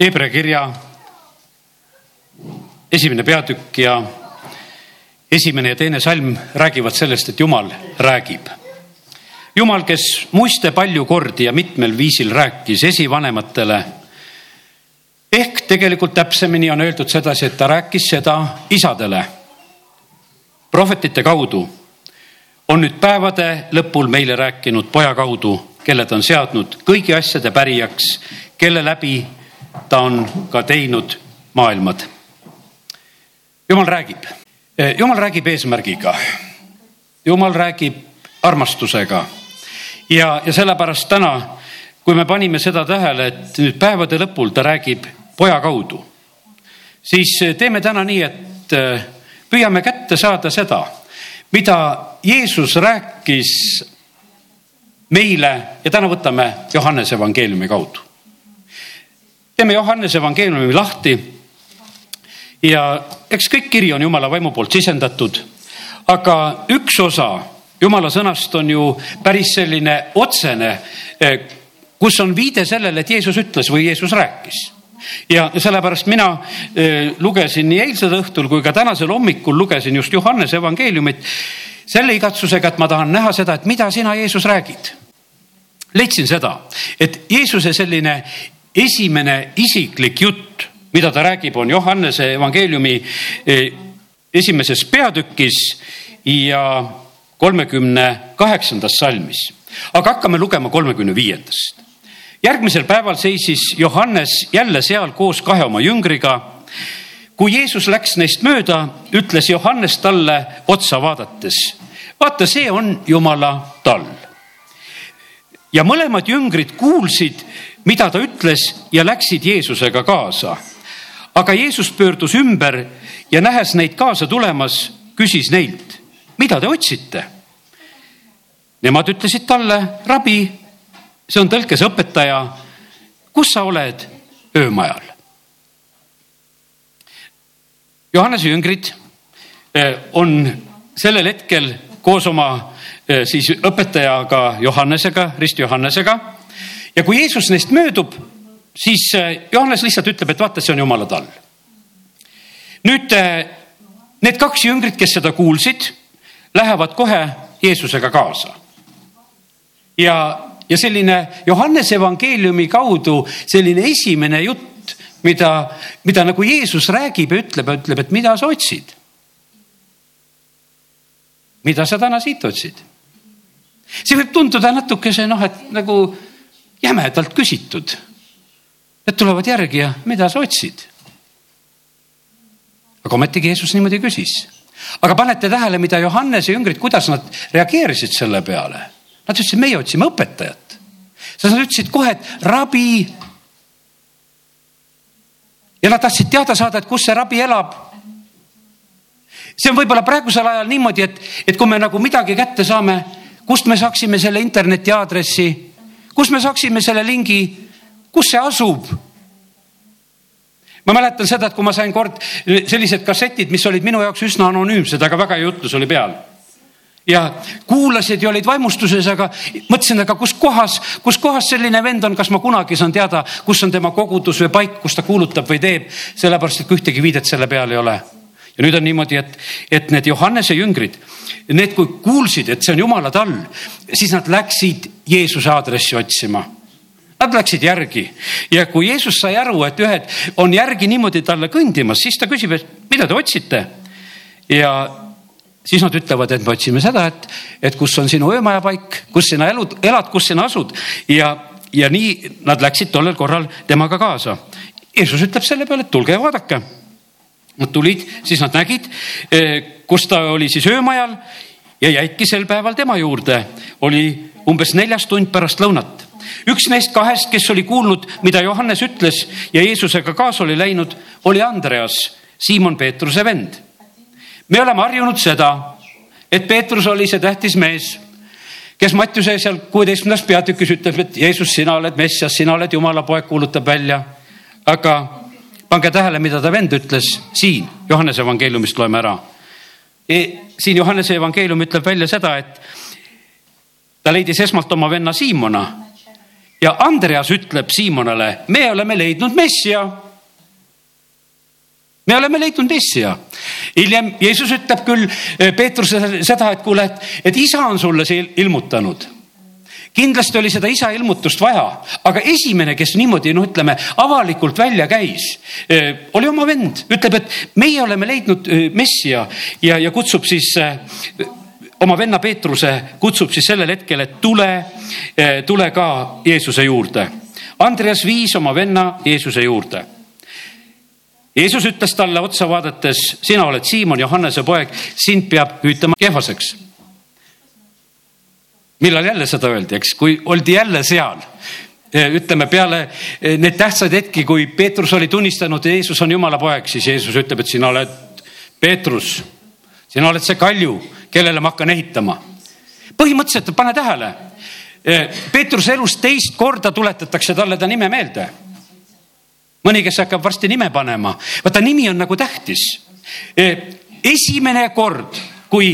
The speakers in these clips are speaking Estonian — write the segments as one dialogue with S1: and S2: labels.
S1: Hebra kirja esimene peatükk ja esimene ja teine salm räägivad sellest, et Jumal räägib. Jumal, kes muiste palju kordi ja mitmel viisil rääkis esivanematele. ehk tegelikult täpsemini on öeldud sedasi, et ta rääkis seda isadele prohvetite kaudu. on nüüd päevade lõpul meile rääkinud poja kaudu, kelle ta on seadnud kõigi asjade pärijaks, kelle läbi ta on ka teinud maailmad. jumal räägib, jumal räägib eesmärgiga. jumal räägib armastusega ja, ja sellepärast täna, kui me panime seda tähele, et nüüd päevade lõpul ta räägib poja kaudu, siis teeme täna nii, et äh, püüame kätte saada seda, mida Jeesus rääkis meile ja täna võtame Johannese evangeeliumi kaudu teeme Johannese evangeeliumi lahti. ja eks kõik kiri on Jumala vaimu poolt sisendatud, aga üks osa Jumala sõnast on ju päris selline otsene, eh, kus on viide sellele, et Jeesus ütles või Jeesus rääkis ja sellepärast mina eh, lugesin nii eilsel õhtul kui ka tänasel hommikul lugesin just Johannese evangeeliumit selle igatsusega, et ma tahan näha seda, et mida sina, Jeesus, räägid. leidsin seda, et Jeesuse selline esimene isiklik jutt, mida ta räägib, on Johannese evangeeliumi eh, esimeses peatükis ja kolmekümne kaheksandas salmis. aga hakkame lugema kolmekümne viiendast. järgmisel päeval seisis Johannes jälle seal koos kahe oma jüngriga. kui Jeesus läks neist mööda, ütles Johannes talle otsa vaadates, vaata, see on Jumala tall. Ja mõlemad jüngrid kuulsid mida ta ütles ja läksid Jeesusega kaasa. aga Jeesus pöördus ümber ja nähes neid kaasa tulemas, küsis neilt, mida te otsite? Nemad ütlesid talle, rabi, see on tõlkes õpetaja, kus sa oled öömajal? Johannese jüngrid eh, on sellel hetkel koos oma siis õpetajaga Johannesega, rist Johannesega ja kui Jeesus neist möödub, siis äh, Johannes lihtsalt ütleb, et vaata, see on jumala tall. nüüd äh, need kaks jüngrit, kes seda kuulsid, lähevad kohe Jeesusega kaasa. ja, ja selline Johannese evangeeliumi kaudu selline esimene jutt, mida, mida nagu Jeesus räägib ja ütleb, ütleb, et mida sa otsid. mida sa täna siit otsid? See võib tunduda natukese noh, et nagu jämedalt küsitud. Need tulevad järgi ja mida sa otsid? aga ometigi Jeesus niimoodi küsis. aga panete tähele, mida Johannese jüngrid, kuidas nad reageerisid selle peale? Nad ütlesid, meie otsime õpetajat. sest nad ütlesid kohe, et rabi. ja nad tahtsid teada saada, et kus see rabi elab see on võib-olla praegusel ajal niimoodi, et, et kui me nagu midagi kätte saame, kust me saaksime selle interneti aadressi, kus me saaksime selle lingi, kus see asub? ma mäletan seda, et kui ma sain kord sellised kassetid, mis olid minu jaoks üsna anonüümsed, aga väga hea jutlus oli peal ja kuulasid ja olid vaimustuses, aga mõtlesin, aga kus kohas, kus kohas selline vend on, kas ma kunagi saan teada, kus on tema kogudus või paik, kus ta kuulutab või teeb, sellepärast et ühtegi viidet selle peal ei ole. Ja nüüd on niimoodi, et, et need Johannese jüngrid Need, kui kuulsid, et see on jumala tall, siis nad läksid Jeesuse aadressi otsima. Nad läksid järgi ja kui Jeesus sai aru, et ühed on järgi niimoodi talle kõndimas, siis ta küsib, et mida te otsite. ja siis nad ütlevad, et me otsime seda, et, et kus on sinu öömajapaik, kus sina elud, elad, kus sina asud ja, ja nii nad läksid tollel korral temaga kaasa. Jeesus ütleb selle peale, et tulge ja vaadake Nad tulid, siis nad nägid, eh, kus ta oli siis öömajal ja jäidki sel päeval tema juurde. oli umbes neljas tund pärast lõunat. üks neist kahest, kes oli kuulnud, mida Johannes ütles ja Jeesusega kaasa oli läinud, oli Andreas, Siimon Peetruse vend. me oleme harjunud seda, et Peetrus oli see tähtis mees, kes Mattiuse seal kuueteistkümnendas peatükis ütleb, et Jeesus, sina oled Messias, sina oled Jumala poeg, kuulutab välja. aga pange tähele, mida ta vend ütles siin, Johannese evangeeliumist loeme ära e,. siin Johannese evangeelium ütleb välja seda, et ta leidis esmalt oma venna Siimona ja Andreas ütleb Siimonale, me oleme leidnud messia me oleme leidnud messia. hiljem Jeesus ütleb küll eh, Peetrusele seda, et kuule, et, et isa on sulle see ilmutanud kindlasti oli seda isa ilmutust vaja, aga esimene, kes niimoodi, noh, ütleme avalikult välja käis, eh, oli oma vend, ütleb, et meie oleme leidnud eh, messia ja, ja kutsub siis oma venna Peetruse, kutsub siis sellel hetkel, et tule, tule ka Jeesuse juurde. Andreas viis oma venna Jeesuse juurde Jeesus ütles talle otsa vaadates, sina oled Siimon, Johannese poeg, sind peab hüütama kehvaseks. Millal jälle seda öeldi, eks, kui oldi jälle seal ütleme peale neid tähtsaid hetki, kui Peetrus oli tunnistanud, Jeesus on Jumala poeg, siis Jeesus ütleb, et sina oled Peetrus, sina oled see kalju, kellele ma hakkan ehitama. põhimõtteliselt pane tähele, Peetruse elus teist korda tuletatakse talle ta nime meelde mõni, kes hakkab varsti nime panema, vaata nimi on nagu tähtis. Esimene kord, kui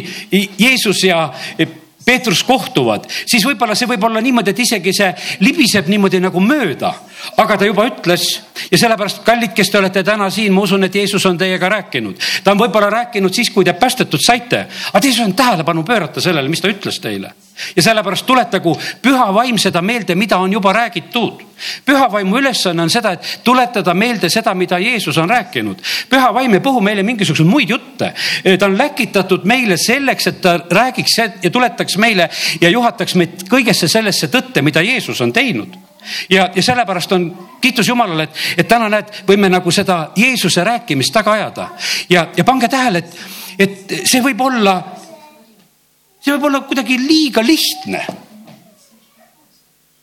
S1: Jeesus ja Peetrus kohtuvad, siis võib-olla see võib olla niimoodi, et isegi see libiseb niimoodi nagu mööda, aga ta juba ütles ja sellepärast, kallid, kes te olete täna siin, ma usun, et Jeesus on teiega rääkinud. ta on võib-olla rääkinud siis, kui te päästetud saite, aga te ei saanud tähelepanu pöörata sellele, mis ta ütles teile ja sellepärast tuletagu püha vaim seda meelde, mida on juba räägitud. püha vaimu ülesanne on seda, et tuletada meelde seda, mida Jeesus on rääkinud. püha vaim ei puhu meile mingisuguseid muid jutte. ta on läkitatud meile selleks, et ta räägiks ja tuletaks meile ja juhataks meid kõigesse sellesse tõtte, mida Jeesus on teinud ja, ja sellepärast on kiitus Jumalale, et, et täna näed, võime nagu seda Jeesuse rääkimist taga ajada ja, ja pange tähele, et, et see võib olla see võib olla kuidagi liiga lihtne.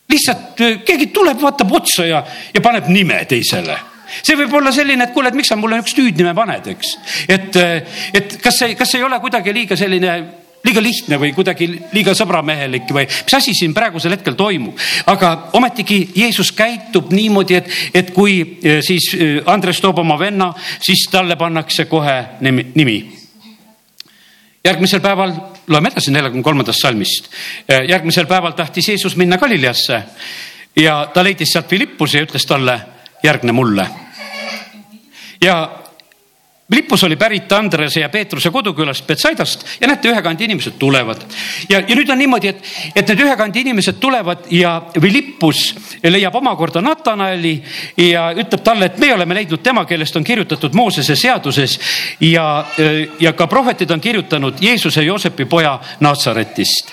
S1: lihtsalt äh, keegi tuleb, vaatab otsa ja, ja paneb nime teisele see võib olla selline, et kuule, et miks sa mulle niisugust hüüdnime paned, eks. et, äh, et kas see, kas ei ole kuidagi liiga selline liiga lihtne või kuidagi liiga sõbramehelik või mis asi siin praegusel hetkel toimub. aga ometigi Jeesus käitub niimoodi, et, et kui äh, siis Andres toob oma venna, siis talle pannakse kohe nimi, nimi järgmisel päeval, loeme edasi neljakümne kolmandast salmist. järgmisel päeval tahtis Jeesus minna Galileasse ja ta leidis sealt Philippuse ja ütles talle, järgne mulle. ja Lippus oli pärit Andrese ja Peetruse kodukülast Betsaidast ja näete, ühe kandi inimesed tulevad. ja, ja nüüd on niimoodi, et, et need ühe kandi inimesed tulevad ja Philippus leiab omakorda Natanaeli ja ütleb talle, et me oleme leidnud tema, kellest on kirjutatud Moosese seaduses ja, ja ka prohvetid on kirjutanud Jeesuse Joosepi poja Natsaretist.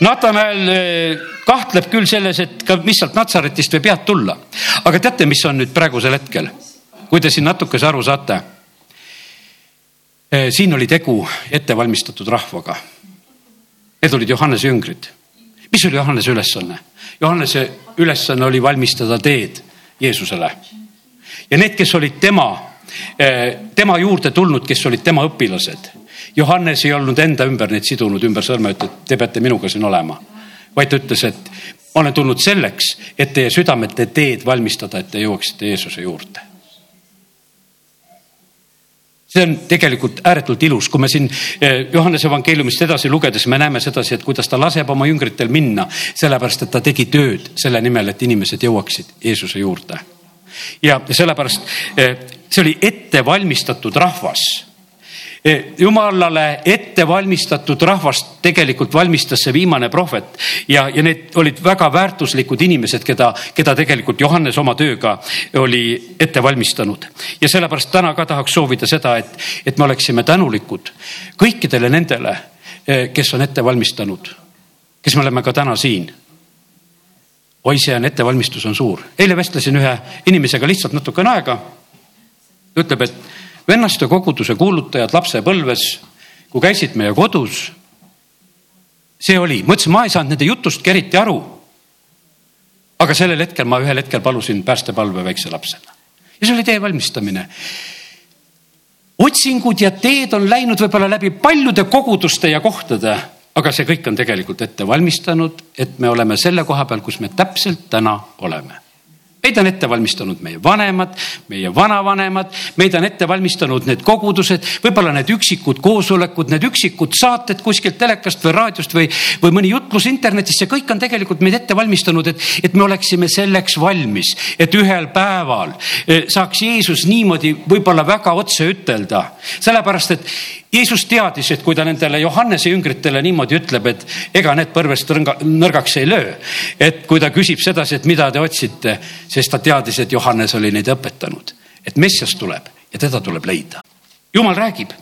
S1: Natanael eh, kahtleb küll selles, et ka, mis sealt Natsaretist võib head tulla. aga teate, mis on nüüd praegusel hetkel, kui te siin natukese aru saate siin oli tegu ettevalmistatud rahvaga. Need olid Johannese jüngrid. mis oli Johannese ülesanne? Johannese ülesanne oli valmistada teed Jeesusele. ja need, kes olid tema, eh, tema juurde tulnud, kes olid tema õpilased. Johannes ei olnud enda ümber neid sidunud ümber sõrme, et te peate minuga siin olema. vaid ta ütles, et ma olen tulnud selleks, et teie südamete teed valmistada, et te jõuaksite Jeesuse juurde see on tegelikult ääretult ilus, kui me siin eh, Johannese evangeeliumist edasi lugedes me näeme sedasi, et kuidas ta laseb oma jüngritel minna, sellepärast et ta tegi tööd selle nimel, et inimesed jõuaksid Jeesuse juurde. ja sellepärast eh, see oli ettevalmistatud rahvas jumalale ette valmistatud rahvast tegelikult valmistas see viimane prohvet ja, ja need olid väga väärtuslikud inimesed, keda, keda tegelikult Johannes oma tööga oli ette valmistanud. ja sellepärast täna ka tahaks soovida seda, et, et me oleksime tänulikud kõikidele nendele, eh, kes on ette valmistanud, kes me oleme ka täna siin oi, see on ettevalmistus on suur. eile vestlesin ühe inimesega lihtsalt natukene aega. ütleb, et vennaste koguduse kuulutajad lapsepõlves, kui käisid meie kodus. see oli, ma ütlesin, ma ei saanud nende jutustki eriti aru. aga sellel hetkel ma ühel hetkel palusin päästepalve väikse lapsena ja see oli tee valmistamine. otsingud ja teed on läinud võib-olla läbi paljude koguduste ja kohtade, aga see kõik on tegelikult ette valmistanud, et me oleme selle koha peal, kus me täpselt täna oleme. Meid on ette valmistanud meie vanemad, meie vanavanemad, meid on ette valmistanud need kogudused, võib-olla need üksikud koosolekud, need üksikud saated kuskilt telekast või raadiost või, või mõni jutlus internetis, see kõik on tegelikult meid ette valmistanud, et, et me oleksime selleks valmis, et ühel päeval eh, saaks Jeesus niimoodi võib-olla väga otse ütelda, sellepärast et Jeesus teadis, et kui ta nendele Johannese jüngritele niimoodi ütleb, et ega need põrvest nõrgaks ei löö. et kui ta küsib sedasi, et mida te otsite, sest ta teadis, et Johannes oli neid õpetanud, et Messias tuleb ja teda tuleb leida. jumal räägib.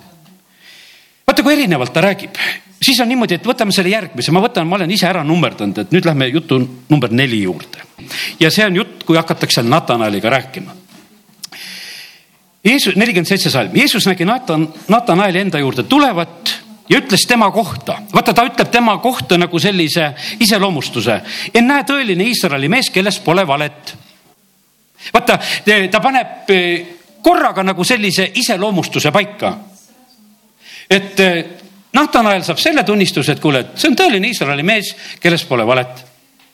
S1: vaata, kui erinevalt ta räägib, siis on niimoodi, et võtame selle järgmise, ma võtan, ma olen ise ära nummerdanud, et nüüd lähme jutu number neli juurde. ja see on jutt, kui hakatakse Natanaliga rääkima Jeesus, nelikümmend seitse salm, Jeesus nägi Natan, Natanaeli enda juurde tulevat ja ütles tema kohta, vaata, ta ütleb tema kohta nagu sellise iseloomustuse. ennäe tõeline Iisraeli mees, kellest pole valet. vaata, ta paneb eh, korraga nagu sellise iseloomustuse paika. et eh, Natanael saab selle tunnistuse, et kuule, et see on tõeline Iisraeli mees, kellest pole valet.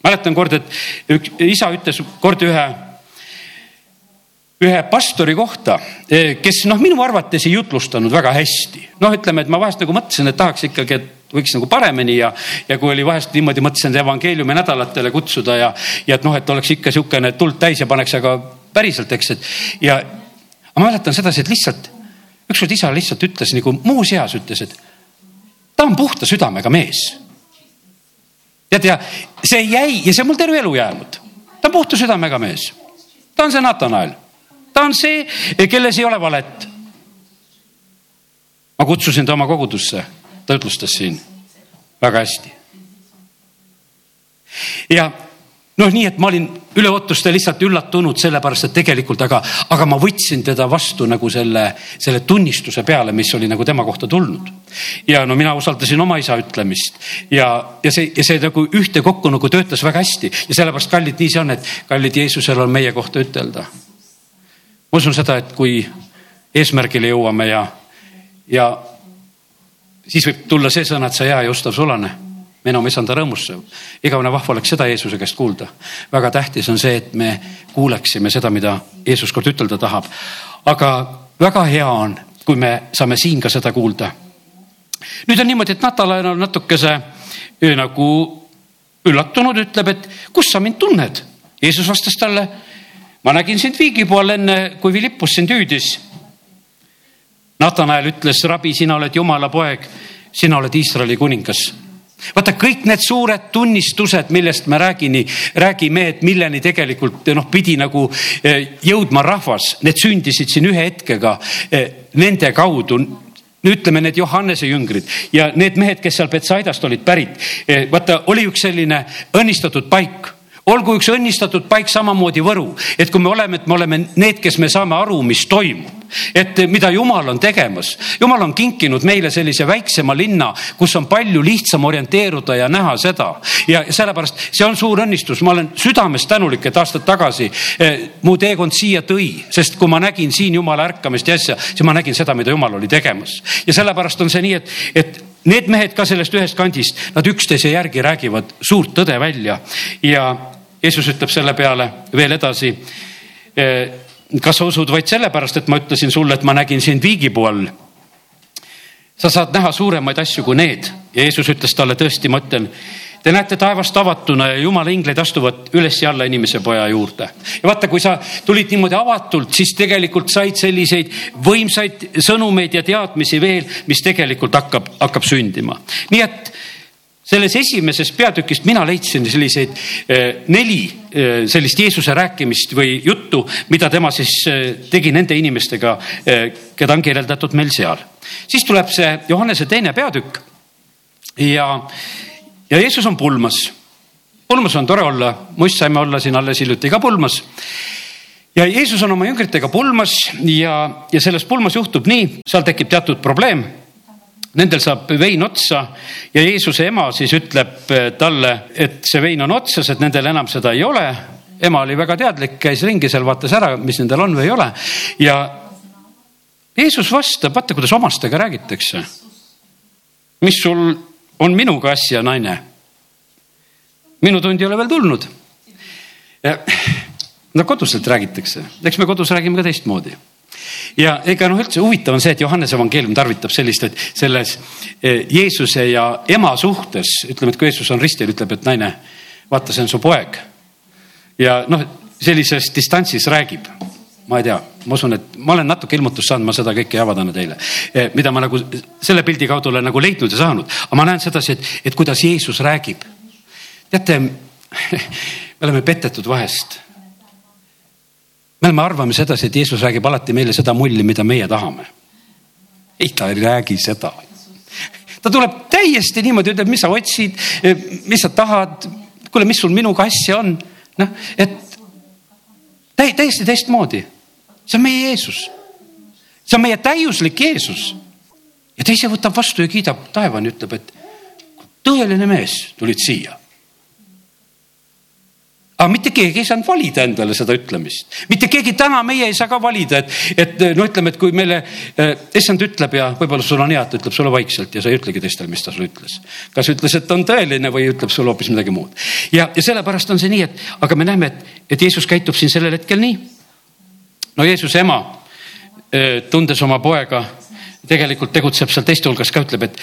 S1: mäletan kord, et üks isa ütles kord ühe ühe pastori kohta, eh, kes noh, minu arvates ei jutlustanud väga hästi. noh, ütleme, et ma vahest nagu mõtlesin, et tahaks ikkagi, et võiks nagu paremini ja, ja kui oli vahest niimoodi, mõtlesin evangeeliumi nädalatele kutsuda ja, ja et noh, et oleks ikka niisugune tuld täis ja paneks, aga päriselt, eks, et ja ma mäletan sedasi, et lihtsalt ükskord isa lihtsalt ütles nagu muuseas ütles, et ta on puhta südamega mees. tead ja see jäi ja see on mul terve elu jäänud. ta on puhta südamega mees. ta on see Natanael ta on see, kelles ei ole valet. ma kutsusin ta oma kogudusse, ta ütlustas siin väga hästi. ja noh, nii et ma olin üle ootuste lihtsalt üllatunud sellepärast, et tegelikult, aga, aga ma võtsin teda vastu nagu selle, selle tunnistuse peale, mis oli nagu tema kohta tulnud. ja no mina usaldasin oma isa ütlemist ja, ja see, ja see nagu ühtekokku nagu töötas väga hästi ja sellepärast kallid, nii see on, et kallid Jeesusel on meie kohta ütelda ma usun seda, et kui eesmärgile jõuame ja, ja siis võib tulla see sõna, et sa hea ja ustav sulane, me enam ei saanud rõõmusse. igavene vahva oleks seda Jeesuse käest kuulda. väga tähtis on see, et me kuuleksime seda, mida Jeesus kord ütelda tahab. aga väga hea on, kui me saame siin ka seda kuulda. nüüd on niimoodi, et Nataljan on natukese nagu üllatunud, ütleb, et kust sa mind tunned. Jeesus vastas talle ma nägin sind viigi pool enne, kui Philippus sind hüüdis. Natanael ütles, rabi, sina oled Jumala poeg, sina oled Iisraeli kuningas vaata kõik need suured tunnistused, millest me räägini, räägime, et milleni tegelikult noh, pidi nagu eh, jõudma rahvas, need sündisid siin ühe hetkega eh, nende kaudu ütleme need Johannese jüngrid ja need mehed, kes seal Betsaidast olid pärit. Eh, vaata, oli üks selline õnnistatud paik olgu üks õnnistatud paik samamoodi Võru, et kui me oleme, et me oleme need, kes me saame aru, mis toimub, et mida Jumal on tegemas. Jumal on kinkinud meile sellise väiksema linna, kus on palju lihtsam orienteeruda ja näha seda. Ja sellepärast see on suur õnnistus, ma olen südamest tänulik, et aastad tagasi eh, mu teekond siia tõi, sest kui ma nägin siin Jumala ärkamist ja asja, siis ma nägin seda, mida Jumal oli tegemas. Ja sellepärast on see nii, et, et need mehed ka sellest ühest kandist, nad üksteise järgi räägivad suurt tõde välja ja Jeesus ütleb selle peale veel edasi. Eh, kas sa usud vaid sellepärast, et ma ütlesin sulle, et ma nägin sind viigipuu all? sa saad näha suuremaid asju kui need ja Jeesus ütles talle tõesti, ma ütlen Te näete taevast avatuna ja jumala ingleid astuvad üles ja alla inimese poja juurde. ja vaata, kui sa tulid niimoodi avatult, siis tegelikult said selliseid võimsaid sõnumeid ja teadmisi veel, mis tegelikult hakkab, hakkab sündima. nii et selles esimeses peatükist mina leidsin selliseid eh, neli eh, sellist Jeesuse rääkimist või juttu, mida tema siis eh, tegi nende inimestega, keda on kirjeldatud meil seal. siis tuleb see Johannese teine peatükk ja, ja Jeesus on pulmas. pulmas on tore olla, muist saime olla siin alles hiljuti ka pulmas ja Jeesus on oma jüngritega pulmas ja, ja selles pulmas juhtub nii, seal tekib teatud probleem Nendel saab vein otsa ja Jeesuse ema siis ütleb eh, talle, et see vein on otsas, et nendel enam seda ei ole. ema oli väga teadlik, käis ringi seal, vaatas ära, mis nendel on või ei ole ja Jeesus vastab, vaata, kuidas omastega räägitakse. mis sul on minuga asja, naine? minu tund ei ole veel tulnud. no koduselt räägitakse, eks me kodus räägime ka teistmoodi ja ega noh, üldse huvitav on see, et Johannese evangeelium tarvitab sellist, et selles eh, Jeesuse ja ema suhtes, ütleme, et kui Jeesus on ristil, ütleb, et naine, vaata, see on su poeg. ja noh, sellises distantsis räägib ma ei tea, ma usun, et ma olen natuke ilmutust saanud, ma seda kõike ei avaldanud eile, eh, mida ma nagu selle pildi kaudu olen nagu leidnud ja saanud, aga ma näen sedasi, et, et kuidas Jeesus räägib. teate, me oleme petetud vahest. me oleme, arvame sedasi, et Jeesus räägib alati meile seda mulli, mida meie tahame. ei, ta ei räägi seda. ta tuleb täiesti niimoodi, ütleb, mis sa otsid, mis sa tahad. kuule, mis sul minuga asja on? noh, et täiesti teistmoodi. See on meie Jeesus. see on meie täiuslik Jeesus. ja ta ise võtab vastu ja kiidab taevani, ütleb, et tõeline mees tulid siia aga mitte keegi ei saanud valida endale seda ütlemist, mitte keegi täna meie ei saa ka valida, et, et no ütleme, et kui meile äh, issand ütleb ja võib-olla sul on hea, et ta ütleb sulle vaikselt ja sa ei ütlegi teistele, mis ta sulle ütles. kas ütles, et on tõeline või ütleb sulle hoopis midagi muud. ja, ja sellepärast on see nii, et aga me näeme, et, et Jeesus käitub siin sellel hetkel nii. No Jeesuse ema, tundes oma poega, tegelikult tegutseb seal teiste hulgas ka, ütleb, et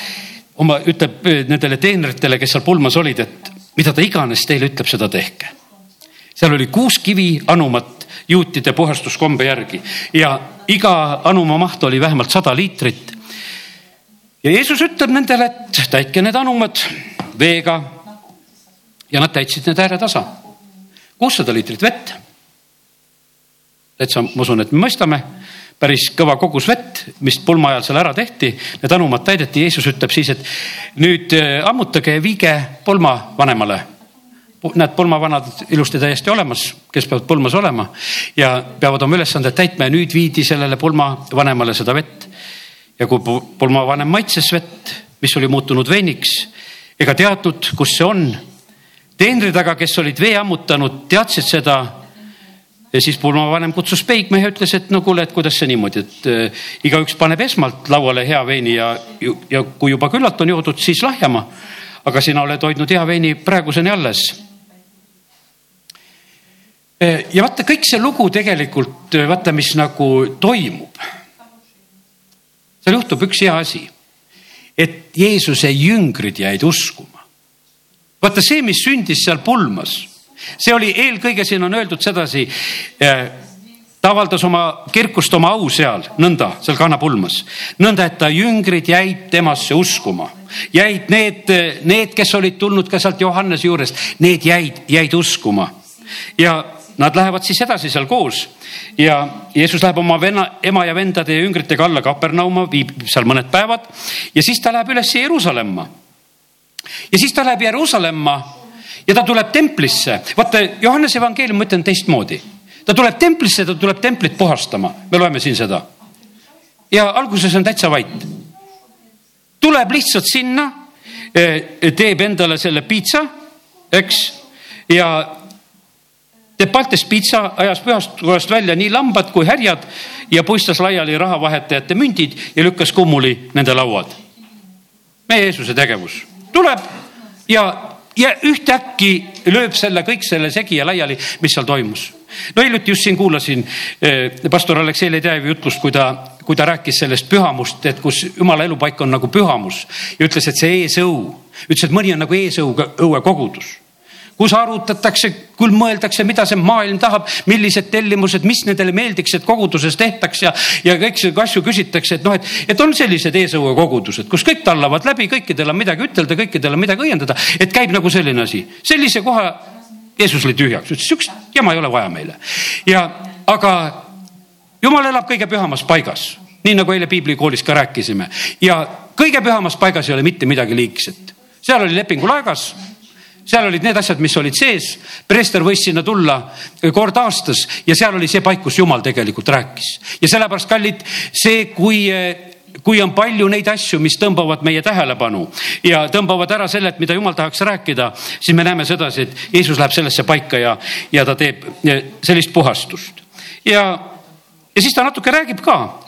S1: oma, ütleb nendele teenritele, kes seal pulmas olid, et mida ta iganes teile ütleb, seda tehke seal oli kuus kivi anumat juutide puhastuskombe järgi ja iga anuma maht oli vähemalt sada liitrit. ja Jeesus ütleb nendele, et täitke need anumad veega. ja nad täitsid need ääretasa, kuussada liitrit vett. Täitsa, ma usun, et me mõistame, päris kõva kogus vett, mis pulma ajal seal ära tehti, need anumad täideti, Jeesus ütleb siis, et nüüd äh, ammutage ja viige pulma vanemale näed, pulmavanad ilusti täiesti olemas, kes peavad pulmas olema ja peavad oma ülesanded täitma ja nüüd viidi sellele pulmavanemale seda vett. ja kui pulmavanem maitses vett, mis oli muutunud veiniks, ega teadnud, kus see on. teenrid aga, kes olid vee ammutanud, teadsid seda. Ja siis pulmavanem kutsus peigmehe, ütles, et no kuule, et kuidas see niimoodi, et äh, igaüks paneb esmalt lauale hea veini ja, ja kui juba küllalt on joodud, siis lahjema aga sina oled hoidnud hea veini praeguseni alles Eh, ja vaata, kõik see lugu tegelikult, eh, vaata, mis nagu toimub. seal juhtub üks hea asi, et Jeesuse jüngrid jäid uskuma. vaata see, mis sündis seal pulmas, see oli eelkõige, siin on öeldud sedasi eh, ta avaldas oma kirkust oma au seal, nõnda, seal kannapulmas. nõnda, et ta jüngrid jäid temasse uskuma. jäid need, need, kes olid tulnud ka sealt Johannese juurest, need jäid, jäid uskuma. ja Nad lähevad siis edasi seal koos ja Jeesus läheb oma venna, ema ja vendade ja jüngritega alla Kapernauma, viib seal mõned päevad ja siis ta läheb üles Jeruusalemma. ja siis ta läheb Jeruusalemma ja ta tuleb templisse. vaata, Johannese evangeelium, ma ütlen teistmoodi. ta tuleb templisse, ta tuleb templit puhastama, me loeme siin seda. ja alguses on täitsa vait. tuleb lihtsalt sinna, eh, teeb endale selle piitsa, eks, ja teeb Baltes pitsa, ajas pühast kohast välja nii lambad kui härjad ja puistas laiali rahavahetajate mündid ja lükkas kummuli nende lauad. meie Jeesuse tegevus tuleb ja, ja ühtäkki lööb selle kõik selle segi ja laiali, mis seal toimus. no hiljuti just siin kuulasin eh, pastor Aleksei Ledejevi jutlust, kui ta, kui ta rääkis sellest pühamust, et kus jumala elupaik on nagu pühamus ja ütles, et see eesõu, ütles, et mõni on nagu eesõuga õuekogudus kus arutatakse, küll mõeldakse, mida see maailm tahab, millised tellimused, mis nendele meeldiks, et koguduses tehtaks ja, ja kõiki asju küsitakse, et noh, et, et on sellised eesõue kogudused, kus kõik tallavad läbi, kõikidel on midagi ütelda, kõikidel on midagi õiendada, et käib nagu selline asi. sellise koha Jeesus lõi tühjaks, ütles siukest jama ei ole vaja meile. ja, aga jumal elab kõige pühamas paigas, nii nagu eile piiblikoolis ka rääkisime ja kõige pühamas paigas ei ole mitte midagi liigset. seal oli lepingu laegas seal olid need asjad, mis olid sees. preester võis sinna tulla kord aastas ja seal oli see paik, kus jumal tegelikult rääkis. ja sellepärast, kallid, see, kui kui on palju neid asju, mis tõmbavad meie tähelepanu ja tõmbavad ära selle, et mida jumal tahaks rääkida, siis me näeme sedasi, et Jeesus läheb sellesse paika ja, ja ta teeb sellist puhastust. ja, ja siis ta natuke räägib ka.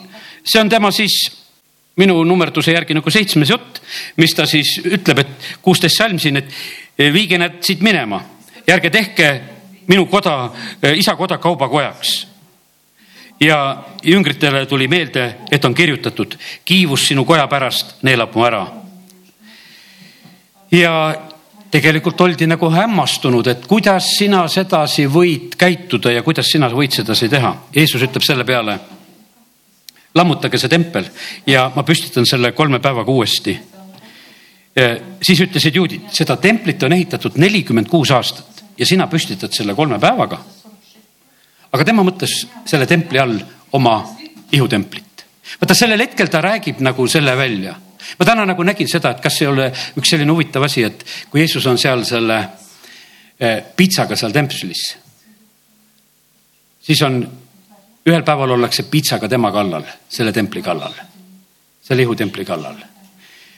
S1: see on tema siis minu nummerduse järgi nagu seitsmes jutt, mis ta siis ütleb, et kuusteist salm siin, et viige nad siit minema ja ärge tehke minu koda, isa koda kaubakojaks. ja jüngritele tuli meelde, et on kirjutatud, kiivus sinu koja pärast neelab mu ära. ja tegelikult oldi nagu hämmastunud, et kuidas sina sedasi võid käituda ja kuidas sina võid sedasi teha. Jeesus ütleb selle peale, lammutage see tempel ja ma püstitan selle kolme päevaga uuesti. siis ütlesid juudid, seda templit on ehitatud nelikümmend kuus aastat ja sina püstitad selle kolme päevaga. aga tema mõtles selle templi all oma ihutemplit. vaata sellel hetkel ta räägib nagu selle välja ma täna nagu nägin seda, et kas ei ole üks selline huvitav asi, et kui Jeesus on seal selle eh, pitsaga seal templis, siis on ühel päeval ollakse pitsaga tema kallal, selle templi kallal, selle ihutempli kallal.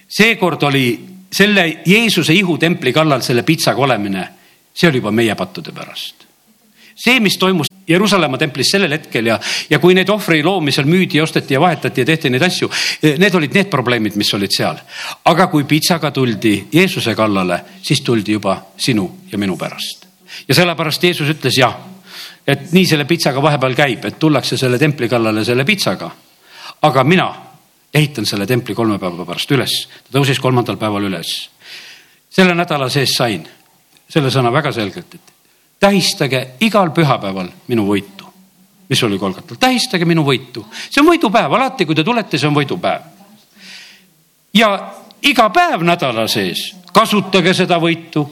S1: seekord oli selle Jeesuse ihutempli kallal selle pitsaga olemine, see oli juba meie pattude pärast. see, mis toimus Jeruusalemma templis sellel hetkel ja, ja kui neid ohvri loomi seal müüdi ja osteti ja vahetati ja tehti neid asju, need olid need probleemid, mis olid seal. aga kui pitsaga tuldi Jeesuse kallale, siis tuldi juba sinu ja minu pärast. ja sellepärast Jeesus ütles jah, et nii selle pitsaga vahepeal käib, et tullakse selle templi kallale selle pitsaga. aga mina ehitan selle templi kolme päeva pärast üles, ta tõusis kolmandal päeval üles. selle nädala sees sain selle sõna väga selgelt, et tähistage igal pühapäeval minu võitu, mis oli Kolgatal, tähistage minu võitu, see on võidupäev, alati kui te tulete, see on võidupäev. ja iga päev nädala sees kasutage seda võitu.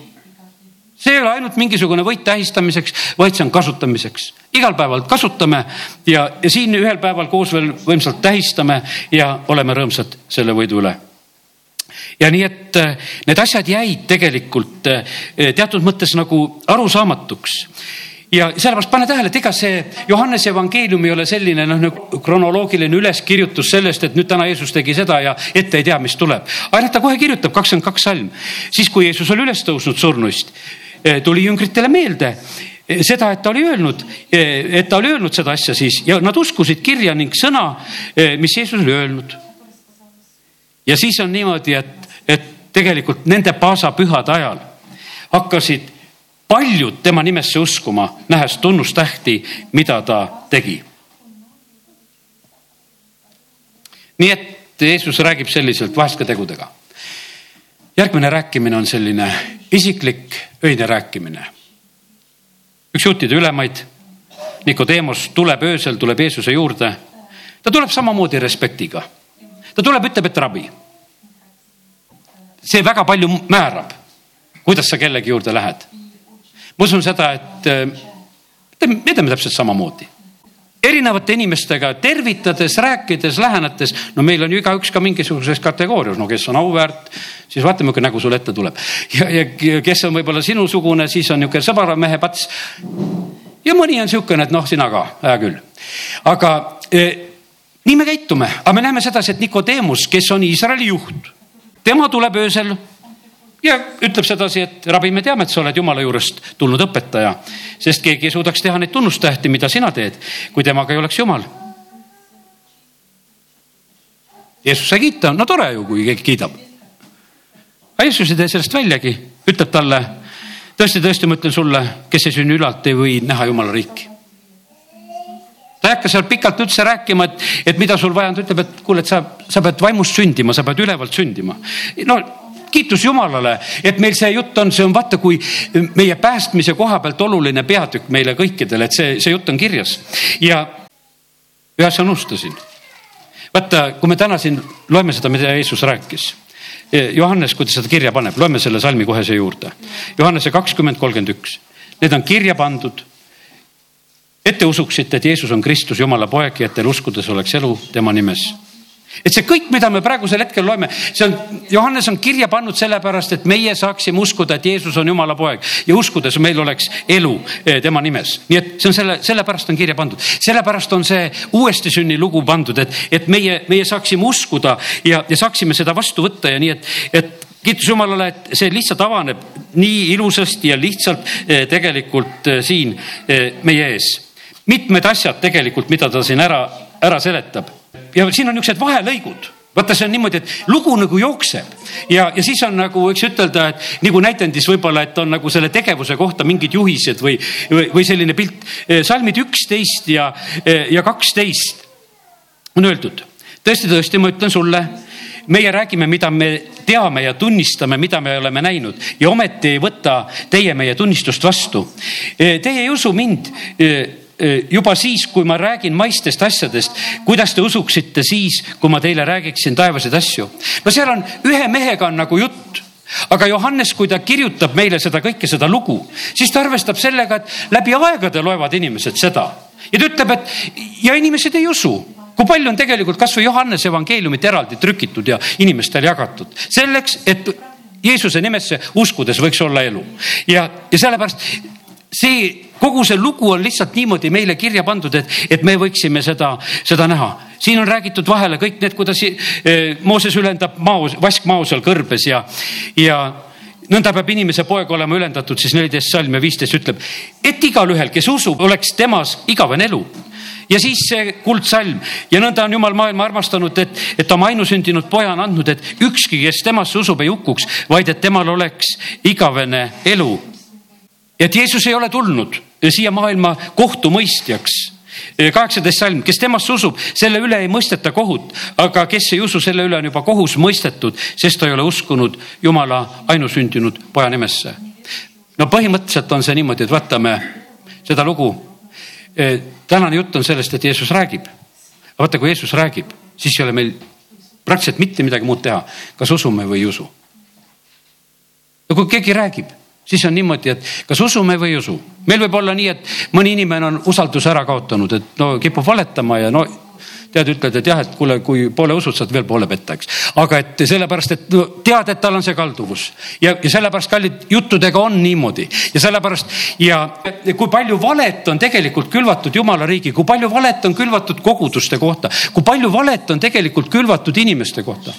S1: See ei ole ainult mingisugune võit tähistamiseks, vaid see on kasutamiseks. igal päeval kasutame ja, ja siin ühel päeval koos veel võimsalt tähistame ja oleme rõõmsad selle võidu üle ja nii, et äh, need asjad jäid tegelikult äh, teatud mõttes nagu arusaamatuks ja sellepärast pane tähele, et ega see Johannese evangeelium ei ole selline noh, nagu kronoloogiline üleskirjutus sellest, et nüüd täna Jeesus tegi seda ja ette ei tea, mis tuleb. noh, ta kohe kirjutab kakskümmend kaks salm, siis kui Jeesus oli üles tõusnud surnuist, tuli jüngritele meelde seda, et ta oli öelnud, et ta oli öelnud seda asja siis ja nad uskusid kirja ning sõna, mis Jeesus oli öelnud. ja siis on niimoodi, et et tegelikult nende paasapühade ajal hakkasid paljud tema nimesse uskuma, nähes tunnustähti, mida ta tegi. nii et Jeesus räägib selliselt, vahest ka tegudega. järgmine rääkimine on selline isiklik öine rääkimine. üks juutide ülemaid, Nikodeemos tuleb öösel, tuleb Jeesuse juurde. ta tuleb samamoodi respektiga. ta tuleb, ütleb, et rabi see väga palju määrab, kuidas sa kellegi juurde lähed. ma usun seda, et me teeme täpselt samamoodi erinevate inimestega tervitades, rääkides, lähenedes, no meil on ju igaüks ka mingisuguses kategoorias, no kes on auväärt, siis vaata, milline nägu sul ette tuleb. ja, ja kes on võib-olla sinusugune, siis on niisugune sõbaramehe pats. ja mõni on niisugune, et noh, sina ka, hea küll. aga eh, nii me käitume, aga me näeme sedasi, et Nikodeemus, kes on Iisraeli juht tema tuleb öösel ja ütleb sedasi, et rabi, me teame, et sa oled jumala juurest tulnud õpetaja, sest keegi ei suudaks teha neid tunnustähti, mida sina teed, kui temaga ei oleks jumal. Jeesus sai kiita, no tore ju, kui keegi kiidab. aga Jeesus ei tee sellest väljagi, ütleb talle tõesti, tõesti, ma ütlen sulle, kes ei sünni ülalt, ei või näha jumala riiki ta ei hakka seal pikalt üldse rääkima, et, et mida sul vaja on, ta ütleb, et kuule, et sa, sa pead vaimust sündima, sa pead ülevalt sündima. no kiitus Jumalale, et meil see jutt on, see on vaata, kui meie päästmise koha pealt oluline peatükk meile kõikidele, et see, see jutt on kirjas ja ühe asja unustasin. vaata, kui me täna siin loeme seda, mida Jeesus rääkis. Johannes, kui ta seda kirja paneb, loeme selle salmi kohe siia juurde. Johannese kakskümmend, kolmkümmend üks. Need on kirja pandud et te usuksite, et Jeesus on Kristus, Jumala poeg ja et teil uskudes oleks elu tema nimes. Et see kõik, mida me praegusel hetkel loeme, see on, Johannes on kirja pannud sellepärast, et meie saaksime uskuda, et Jeesus on Jumala poeg. Ja uskudes meil oleks elu eh, tema nimes. nii et see on selle, sellepärast on kirja pandud, sellepärast on see uuesti sünni lugu pandud, et, et meie, meie saaksime uskuda ja, ja saaksime seda vastu võtta ja nii, et, et kiitus Jumalale, et see lihtsalt avaneb nii ilusasti ja lihtsalt eh, tegelikult eh, siin meie ees. Mitmed asjad tegelikult, mida ta siin ära, ära seletab ja siin on niisugused vahelõigud vaata, see on niimoodi, et lugu nagu jookseb ja, ja siis on nagu võiks ütelda, et nagu näitendis võib-olla, et on nagu selle tegevuse kohta mingid juhised või, või, või selline pilt. salmid üksteist ja, ja kaksteist on öeldud, tõesti, tõesti, ma ütlen sulle, meie räägime, mida me teame ja tunnistame, mida me oleme näinud ja ometi ei võta teie meie tunnistust vastu. Teie ei usu mind juba siis, kui ma räägin maistest asjadest, kuidas te usuksite siis, kui ma teile räägiksin taevaseid asju? no seal on ühe mehega on nagu jutt. Aga Johannes, kui ta kirjutab meile seda kõike, seda lugu, siis ta arvestab sellega, et läbi aegade loevad inimesed seda. Ja ta ütleb, et ja inimesed ei usu kui palju on tegelikult kasvõi Johannese evangeeliumit eraldi trükitud ja inimestele jagatud. Selleks, et Jeesuse nimesse uskudes võiks olla elu. Ja, ja sellepärast see kogu see lugu on lihtsalt niimoodi meile kirja pandud, et, et me võiksime seda, seda näha. siin on räägitud vahele kõik need, kuidas eh, Mooses ülendab mao, vaskmao seal kõrbes ja, ja nõnda peab inimese poeg olema ülendatud, siis neliteist salm ja viisteist ütleb, et igalühel, kes usub, oleks temas igavene elu. Ja siis see kuldsalm. Ja nõnda on jumal maailma armastanud, et, et oma ainusündinud poja on andnud, et ükski, kes temasse usub, ei hukkuks, vaid et temal oleks igavene elu. Et Jeesus ei ole tulnud siia maailma kohtumõistjaks kaheksateist salm, kes temasse usub, selle üle ei mõisteta kohut, aga kes ei usu, selle üle on juba kohus mõistetud, sest ta ei ole uskunud Jumala ainusündinud poja nimesse. no põhimõtteliselt on see niimoodi, et vaatame seda lugu. E, tänane jutt on sellest, et Jeesus räägib. vaata, kui Jeesus räägib, siis ei ole meil praktiliselt mitte midagi muud teha, kas usume või ei usu. no kui keegi räägib siis on niimoodi, et kas usume või ei usu. meil võib olla nii, et mõni inimene on usalduse ära kaotanud, et no kipub valetama ja no tead, ütled, et jah, et kuule, kui poole usud, saad veel poole petta, eks. aga et sellepärast, et no, tead, et tal on see kalduvus ja, ja sellepärast kallid juttudega on niimoodi ja sellepärast ja kui palju valet on tegelikult külvatud jumala riigi, kui palju valet on külvatud koguduste kohta, kui palju valet on tegelikult külvatud inimeste kohta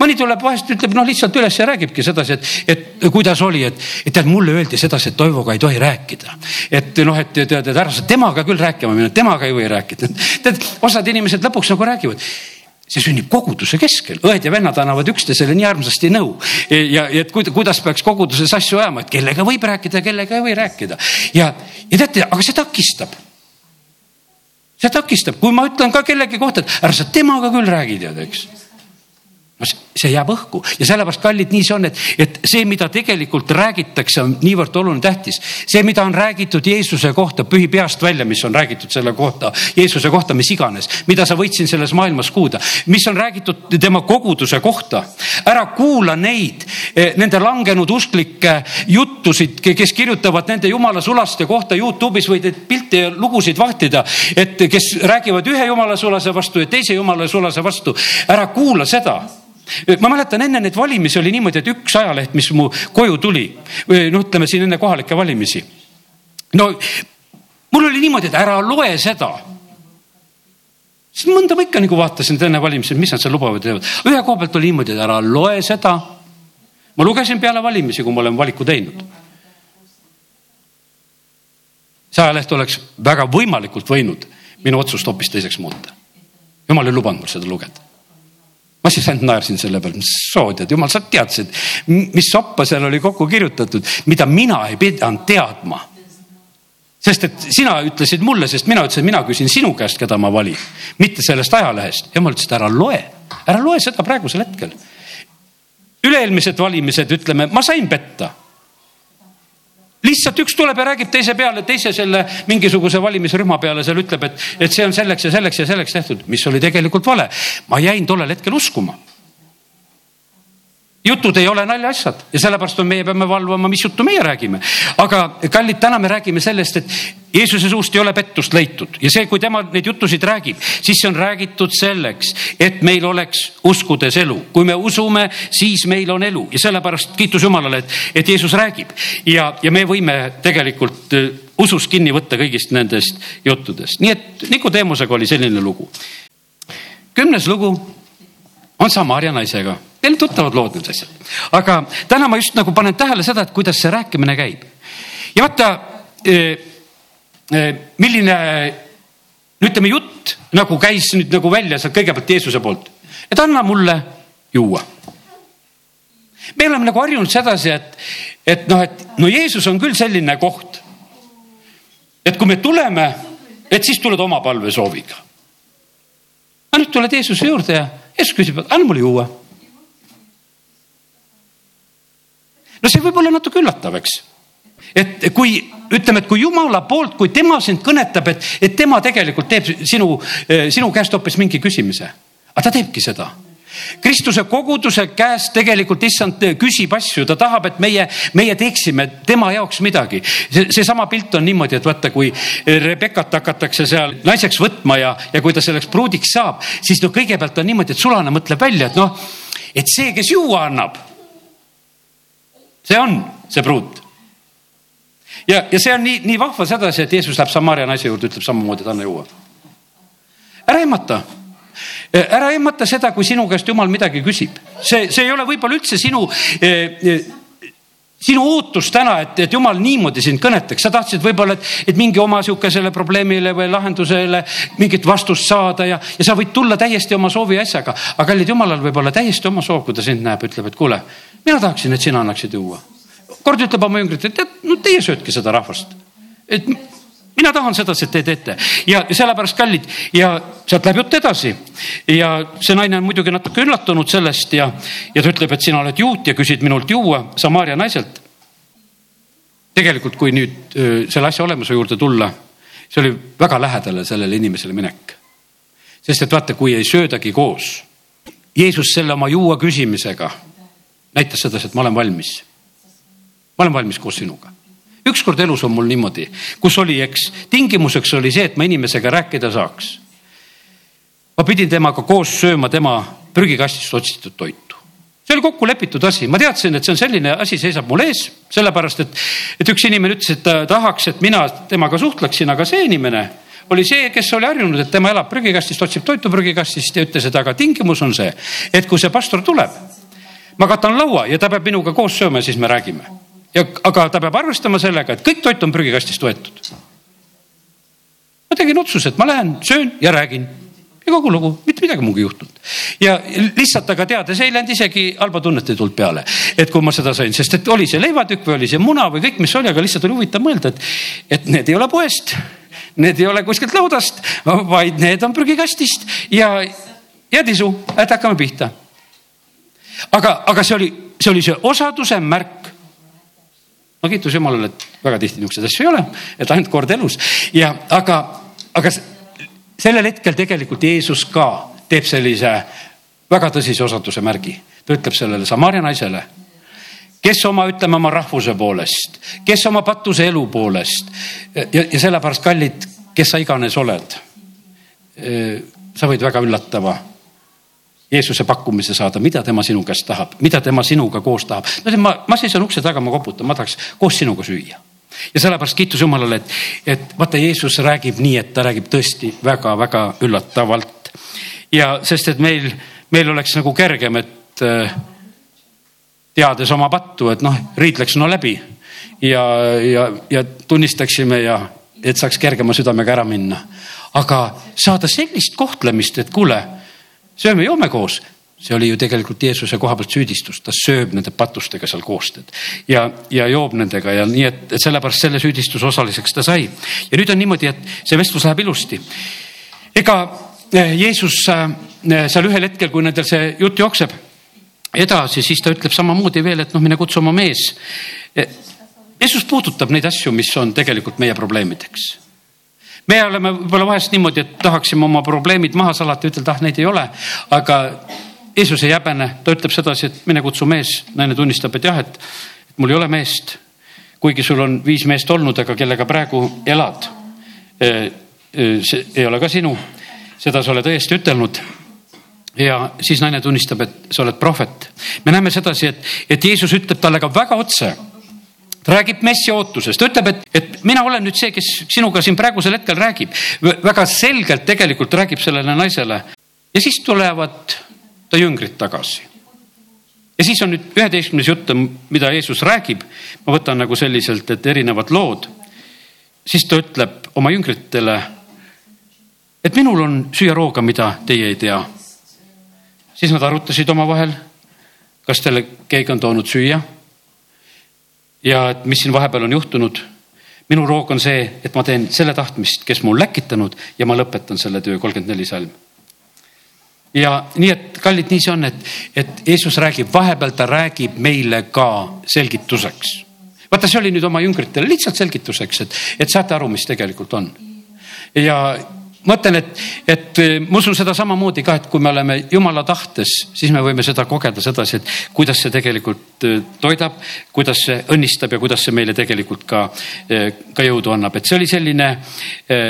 S1: mõni tuleb vahest, ütleb noh, lihtsalt üles ja räägibki sedasi, et, et kuidas oli, et, et tead, mulle öeldi sedasi, et Toivoga ei tohi rääkida. et noh, et tead, et ära sa temaga küll rääkima minna, temaga ei või rääkida. tead, osad inimesed lõpuks nagu räägivad see sünnib koguduse keskel, õed ja vennad annavad üksteisele nii armsasti nõu ja, ja et kuidas peaks koguduses asju ajama, et kellega võib rääkida ja kellega ei või rääkida. ja, ja teate, aga see takistab. see takistab, kui ma ütlen ka kellegi kohta, et ära sa temaga küll räägi, tead, eks no see jääb õhku ja sellepärast, kallid, nii see on, et, et see, mida tegelikult räägitakse, on niivõrd oluline, tähtis. see, mida on räägitud Jeesuse kohta, pühi peast välja, mis on räägitud selle kohta, Jeesuse kohta, mis iganes, mida sa võid siin selles maailmas kuulda, mis on räägitud tema koguduse kohta. ära kuula neid, eh, nende langenud usklikke juttusid, kes kirjutavad nende jumala sulaste kohta Youtube'is võid neid pilte ja lugusid vahtida, et kes räägivad ühe jumala sulase vastu ja teise jumala sulase vastu. ära kuula seda ma mäletan enne neid valimisi oli niimoodi, et üks ajaleht, mis mu koju tuli, no ütleme siin enne kohalikke valimisi. no mul oli niimoodi, et ära loe seda. siis mõnda ma ikka nagu vaatasin enne valimisi, mis nad seal lubavad ja teevad. ühe koha pealt oli niimoodi, et ära loe seda. ma lugesin peale valimisi, kui ma olen valiku teinud. see ajaleht oleks väga võimalikult võinud minu otsust hoopis teiseks muuta. jumal ei lubanud mul seda lugeda ma siis ainult naersin selle peale, mis soo tead, jumal, sa teadsid, mis soppa seal oli kokku kirjutatud, mida mina ei pidanud teadma. sest et sina ütlesid mulle, sest mina ütlesin, mina küsin sinu käest, keda ma valin, mitte sellest ajalehest. jumal ütles, et ära loe, ära loe seda praegusel hetkel. üle-eelmised valimised, ütleme, ma sain petta lihtsalt üks tuleb ja räägib teise peale, teise selle mingisuguse valimisrühma peale seal ütleb, et, et see on selleks ja selleks ja selleks tehtud, mis oli tegelikult vale. ma jäin tollel hetkel uskuma jutud ei ole naljaasjad ja sellepärast on, meie peame valvama, mis juttu meie räägime. aga kallid, täna me räägime sellest, et Jeesuse suust ei ole pettust leitud ja see, kui tema neid jutusid räägib, siis see on räägitud selleks, et meil oleks uskudes elu. kui me usume, siis meil on elu ja sellepärast kiitus Jumalale, et, et Jeesus räägib ja, ja me võime tegelikult äh, usus kinni võtta kõigist nendest juttudest. nii et Nikodeemusega oli selline lugu. kümnes lugu on Samaria naisega Teil on tuttavad lood need asjad. aga täna ma just nagu panen tähele seda, et kuidas see rääkimine käib. ja vaata, e, e, milline, no ütleme, jutt nagu käis nüüd nagu välja sealt kõigepealt Jeesuse poolt. et anna mulle juua. me oleme nagu harjunud sedasi, et, et noh, et no Jeesus on küll selline koht. et kui me tuleme, et siis tuled oma palvesooviga. aga nüüd tuled Jeesuse juurde ja Jeesus küsib, anna mulle juua. No see võib olla natuke üllatav, eks et kui ütleme, et kui jumala poolt, kui tema sind kõnetab, et, et tema tegelikult teeb sinu, sinu käest hoopis mingi küsimise. aga ta teebki seda Kristuse koguduse käest tegelikult issand küsib asju, ta tahab, et meie, meie teeksime tema jaoks midagi. see, seesama pilt on niimoodi, et vaata, kui Rebekat hakatakse seal naiseks võtma ja, ja kui ta selleks pruudiks saab, siis no kõigepealt on niimoodi, et sulane mõtleb välja, et noh, et see, kes juua annab, see on see pruut ja, ja see on nii, nii vahva sedasi, et Jeesus läheb Samaria naise juurde, ütleb samamoodi, et anna juua. ära ehmata ära ehmata seda, kui sinu käest jumal midagi küsib, see, see ei ole võib-olla üldse sinu eh, sinu ootus täna, et, et jumal niimoodi sind kõnetaks, sa tahtsid võib-olla, et, et mingi oma sihukesele probleemile või lahendusele mingit vastust saada ja, ja sa võid tulla täiesti oma soovi asjaga. aga kallid jumalal võib olla täiesti oma soov, kui ta sind näeb, ütleb, et kuule, mina tahaksin, et sina annaksid juua kord ütleb oma jüngritele, tead, no teie söötke seda rahvast. et mina tahan sedasi, et te teete ja sellepärast kallid ja sealt läheb jutt edasi. ja see naine on muidugi natuke üllatunud sellest ja, ja ta ütleb, et sina oled juut ja küsid minult juua Samaaria naiselt. tegelikult, kui nüüd selle asja olemuse juurde tulla, see oli väga lähedale sellele inimesele minek. sest et vaata, kui ei söödagi koos, Jeesus selle oma juua küsimisega näitas sedasi, et ma olen valmis ma olen valmis koos sinuga. ükskord elus on mul niimoodi, kus oli, eks, tingimuseks oli see, et ma inimesega rääkida saaks. ma pidin temaga koos sööma tema prügikastist otsitud toitu see oli kokku lepitud asi, ma teadsin, et see on selline asi, seisab mul ees, sellepärast et, et üks inimene ütles, et ta tahaks, et mina temaga suhtleksin, aga see inimene oli see, kes oli harjunud, et tema elab prügikastist, otsib toitu prügikastist ja ütles, et aga tingimus on see, et kui see pastor tuleb, ma katan laua ja ta peab minuga koos sööma ja siis me räägime ja, aga ta peab arvestama sellega, et kõik toit on prügikastist võetud. ma tegin otsuse, et ma lähen, söön ja räägin ja kogu lugu, mitte midagi muuga ei juhtunud. ja lihtsalt aga teades, ei läinud isegi halba tunnet ei tulnud peale, et kui ma seda sain, sest et oli see leivatükk või oli see muna või kõik, mis oli, aga lihtsalt oli huvitav mõelda, et, et need ei ole poest, need ei ole kuskilt laudast, vaid need on prügikastist ja, tisu, et hakkame pihta. Aga, aga see oli, see oli see osaduse märk no kiitus Jumalale, et väga tihti niisuguseid asju ei ole, et ainult kord elus ja aga, aga sellel hetkel tegelikult Jeesus ka teeb sellise väga tõsise osaduse märgi. ta ütleb sellele Samaria naisele, kes oma, ütleme oma rahvuse poolest, kes oma patuse elu poolest ja, ja sellepärast kallid, kes sa iganes oled. sa võid väga üllatava Jeesuse pakkumise saada, mida tema sinu käest tahab, mida tema sinuga koos tahab. no ma, ma seisan ukse taga, ma koputan, ma tahaks koos sinuga süüa. ja sellepärast kiitus Jumalale, et, et vaata, Jeesus räägib nii, et ta räägib tõesti väga-väga üllatavalt. ja sest, et meil, meil oleks nagu kergem, et äh, teades oma pattu, et noh, riid läks no läbi ja, ja, ja tunnistaksime ja et saaks kergema südamega ära minna. aga saada sellist kohtlemist, et kuule sööme-joome koos see oli ju tegelikult Jeesuse koha pealt süüdistus, ta sööb nende patustega seal koos tead ja, ja joob nendega ja nii, et, sellepärast selle süüdistuse osaliseks ta sai. ja nüüd on niimoodi, et see vestlus läheb ilusti. ega eh, Jeesus eh, seal ühel hetkel, kui nendel see jutt jookseb edasi, siis ta ütleb samamoodi veel, et noh, mine kutsu oma mees. Eh, Jeesus puudutab neid asju, mis on tegelikult meie probleemideks me oleme võib-olla vahest niimoodi, et tahaksime oma probleemid maha salata, ütelda, ah neid ei ole, aga Jeesus ei häbene, ta ütleb sedasi, et mine kutsu mees, naine tunnistab, et jah, et mul ei ole meest. kuigi sul on viis meest olnud, aga kellega praegu elad. see ei ole ka sinu, seda sa oled õiesti ütelnud ja siis naine tunnistab, et sa oled prohvet. me näeme sedasi, et, et Jeesus ütleb talle ka väga otse ta räägib messi ootusest, ta ütleb, et, et mina olen nüüd see, kes sinuga siin praegusel hetkel räägib. väga selgelt tegelikult räägib sellele naisele ja siis tulevad ta jüngrid tagasi. ja siis on nüüd üheteistkümnes jutt, mida Jeesus räägib. ma võtan nagu selliselt, et erinevad lood. siis ta ütleb oma jüngritele, et minul on süüa rooga, mida teie ei tea. siis nad arutasid omavahel, kas teile keegi on toonud süüa. Ja et mis siin vahepeal on juhtunud. minu roog on see, et ma teen selle tahtmist, kes mul läkitanud ja ma lõpetan selle töö, kolmkümmend neli salm ja nii, et kallid, nii see on, et, et Jeesus räägib, vahepeal ta räägib meile ka selgituseks. vaata, see oli nüüd oma jüngritele lihtsalt selgituseks, et, et saate aru, mis tegelikult on. ja mõtlen, et, et ma usun seda samamoodi ka, et kui me oleme jumala tahtes, siis me võime seda kogeda sedasi, et kuidas see tegelikult äh, toidab, kuidas see õnnistab ja kuidas see meile tegelikult ka, äh, ka jõudu annab, et see oli selline äh,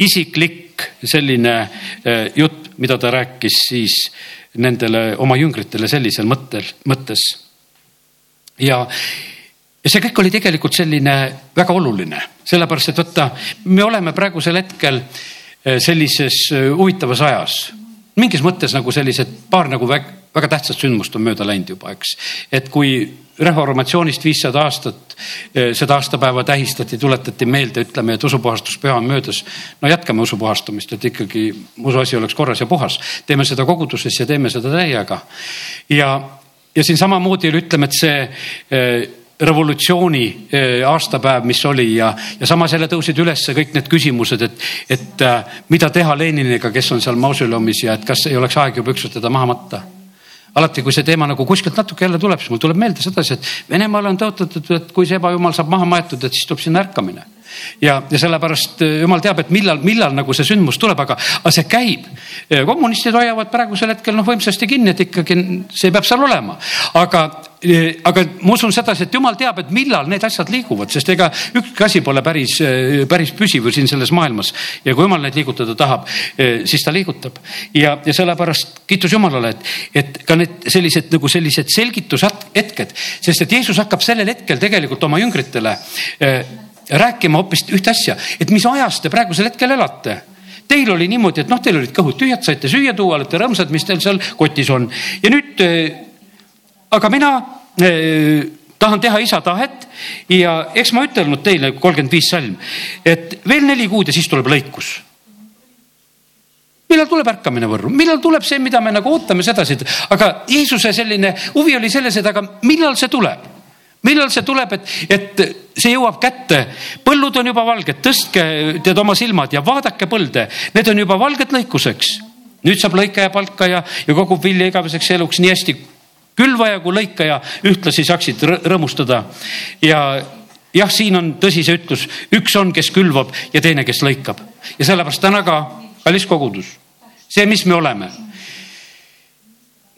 S1: isiklik selline jutt, mida ta rääkis siis nendele oma jüngritele sellisel mõttel, mõttes. ja, ja see kõik oli tegelikult selline väga oluline, sellepärast et vaata, me oleme praegusel hetkel eh, sellises eh, huvitavas ajas, mingis mõttes nagu sellised paar nagu väga, väga tähtsat sündmust on mööda läinud juba, eks. et kui reformatsioonist viissada aastat eh, seda aastapäeva tähistati, tuletati meelde, ütleme, et usupuhastuspüha on möödas. no jätkame usupuhastamist, et ikkagi usuasi oleks korras ja puhas. teeme seda koguduses ja teeme seda täiega. ja, ja siin samamoodi ütleme, et see revolutsiooni eh, aastapäev, mis oli ja, ja samas jälle tõusid üles kõik need küsimused, et, et mida teha Leniniga, kes on seal mausoleumis ja et kas ei oleks aeg juba ükskord teda maha matta alati, kui see teema nagu kuskilt natuke jälle tuleb, siis mul tuleb meelde sedasi, et Venemaal on tõotatud, et kui see ebajumal saab maha maetud, et siis tuleb sinna ärkamine. ja, ja sellepärast äh, jumal teab, et millal, millal nagu see sündmus tuleb, aga, aga see käib. kommunistid hoiavad praegusel hetkel noh, võimsasti kinni, et ikkagi see peab seal olema, aga aga ma usun sedasi, et jumal teab, et millal need asjad liiguvad, sest ega ükski asi pole päris, päris püsiv ju siin selles maailmas. ja kui jumal neid liigutada tahab, siis ta liigutab. ja, ja sellepärast kiitus Jumalale, et, et ka need sellised nagu sellised selgitushetked, sest et Jeesus hakkab sellel hetkel tegelikult oma jüngritele rääkima hoopis ühte asja, et mis ajas te praegusel hetkel elate Teil oli niimoodi, et noh, teil olid kõhud tühjad, saite süüa tuua, olete rõõmsad, mis teil seal kotis on ja nüüd aga mina äh, tahan teha isa tahet ja eks ma ütelnud teile kolmkümmend viis salm, et veel neli kuud ja siis tuleb lõikus millal tuleb ärkamine võrru, millal tuleb see, mida me nagu ootame sedasi, aga Jeesuse selline huvi oli selles, et aga millal see tuleb? millal see tuleb, et, et see jõuab kätte, põllud on juba valged, tõstke tead oma silmad ja vaadake põlde, need on juba valged lõikuseks. nüüd saab lõikaja palka ja, ja kogub vilja igaveseks eluks nii hästi külvaja kui lõikaja ühtlasi saaksid rõõmustada. ja jah, siin on tõsi see ütlus, üks on, kes külvab ja teine, kes lõikab. Ja sellepärast täna ka kallis kogudus, see, mis me oleme.